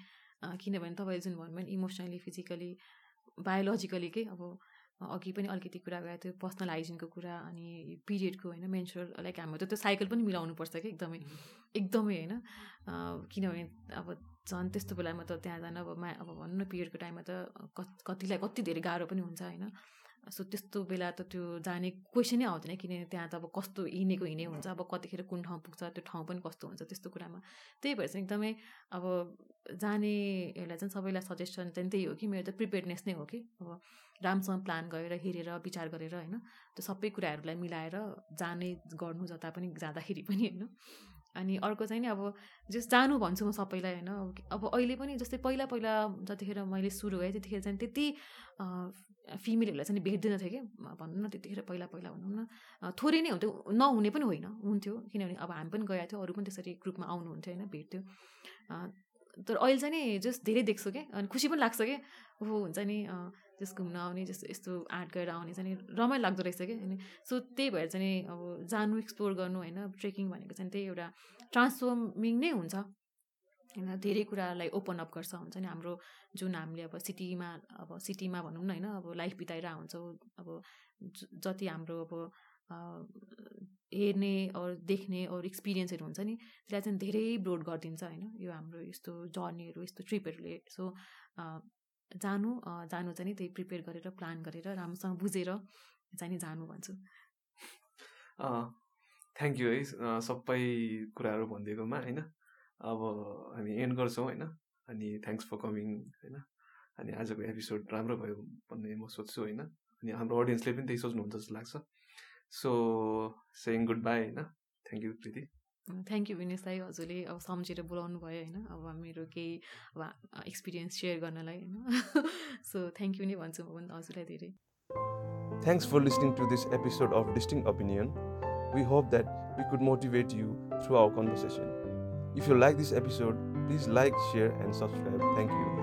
किनभने तपाईँले जुन भन्नुभयो इमोसनली फिजिकली बायोलोजिकली के अब अघि पनि अलिकति कुरा गरेको थियो पर्सनल हाइजिनको कुरा अनि पिरियडको होइन मेन्सुरल लाइक हाम्रो त त्यो साइकल पनि मिलाउनु पर्छ कि एकदमै एकदमै होइन। किनभने अब झन् त्यस्तो बेलामा त त्यहाँ जान अब मा अब भनौँ न पिरियडको टाइममा त कतिलाई कति धेरै गाह्रो पनि हुन्छ होइन। सो त्यस्तो बेला त त्यो जाने क्वेसनै आउँदैन किनभने त्यहाँ त अब कस्तो हिँडेको हिँडे हुन्छ अब कतिखेर कुन ठाउँ पुग्छ त्यो ठाउँ पनि कस्तो हुन्छ त्यस्तो कुरामा। त्यही भएर चाहिँ एकदमै अब जानेहरूलाई चाहिँ सबैलाई सजेसन चाहिँ त्यही हो कि मेरो त प्रिपेयरनेस नै हो कि अब राम्रोसँग प्लान गरेर हेरेर विचार गरेर होइन त्यो सबै कुराहरूलाई मिलाएर जाने गर्नु जता पनि जाँदाखेरि पनि होइन। अनि अर्को चाहिँ नि अब जस जानु भन्छु म सबैलाई होइन? अब अहिले पनि जस्तै पहिला पहिला जतिखेर मैले सुरु भएँ त्यतिखेर चाहिँ त्यति फिमेलहरूलाई चाहिँ भेट्दैन थियो कि भनौँ न त्यतिखेर पहिला पहिला भनौँ न थोरै नै हुन्थ्यो नहुने पनि होइन हुन्थ्यो। किनभने अब हामी पनि गएको थियो अरू पनि त्यसरी ग्रुपमा आउनुहुन्थ्यो होइन? भेट्थ्यो। तर अहिले चाहिँ नि जस धेरै देख्छु क्या अनि खुसी पनि लाग्छ क्या। ऊ हुन्छ नि जस घुम्न आउने जस्तो यस्तो आर्ट गरेर आउने चाहिँ रमाइलो लाग्दो रहेछ क्या। अनि सो त्यही भएर चाहिँ अब जानु एक्सप्लोर गर्नु होइन ट्रेकिङ भनेको चाहिँ त्यही एउटा ट्रान्सफर्मिङ नै हुन्छ। होइन धेरै कुरालाई ओपन अप गर्छ हुन्छ नि हाम्रो जुन हामीले अब सिटीमा अब सिटीमा भनौँ न होइन अब लाइफ बिताएर हुन्छौँ। अब जति हाम्रो अब हेर्ने अरू देख्ने अरू एक्सपिरियन्सहरू हुन्छ नि त्यसलाई चाहिँ धेरै ब्रोड गरिदिन्छ होइन। यो हाम्रो यस्तो जर्नीहरू यस्तो ट्रिपहरूले सो जानु जानु चाहिँ त्यही प्रिपेयर गरेर प्लान गरेर राम्रोसँग बुझेर चाहिँ नि जानु भन्छु। थ्याङ्क यू है सबै कुराहरू भनिदिएकोमा होइन? अब हामी एन्ड गर्छौँ होइन? अनि थ्याङ्क्स फर कमिङ होइन? अनि आजको एपिसोड राम्रो भयो भन्ने म सोध्छु होइन? अनि हाम्रो अडियन्सले पनि त्यही सोच्नुहुन्छ जस्तो लाग्छ। सो सेङ गुड बाई होइन? Thank you Priti thank you Vinesh दाई हजुरले अब सम्झेर बोलाउनु भयो होइन? अब मेरो केही अब एक्सपिरियन्स सेयर गर्नलाई होइन? सो थ्याङ्क यू नै भन्छु म पनि हजुरलाई धेरै। Thanks for listening to this episode of distinct opinion we hope that we could motivate you through our conversation If you like this episode, please like, share, and subscribe. Thank you.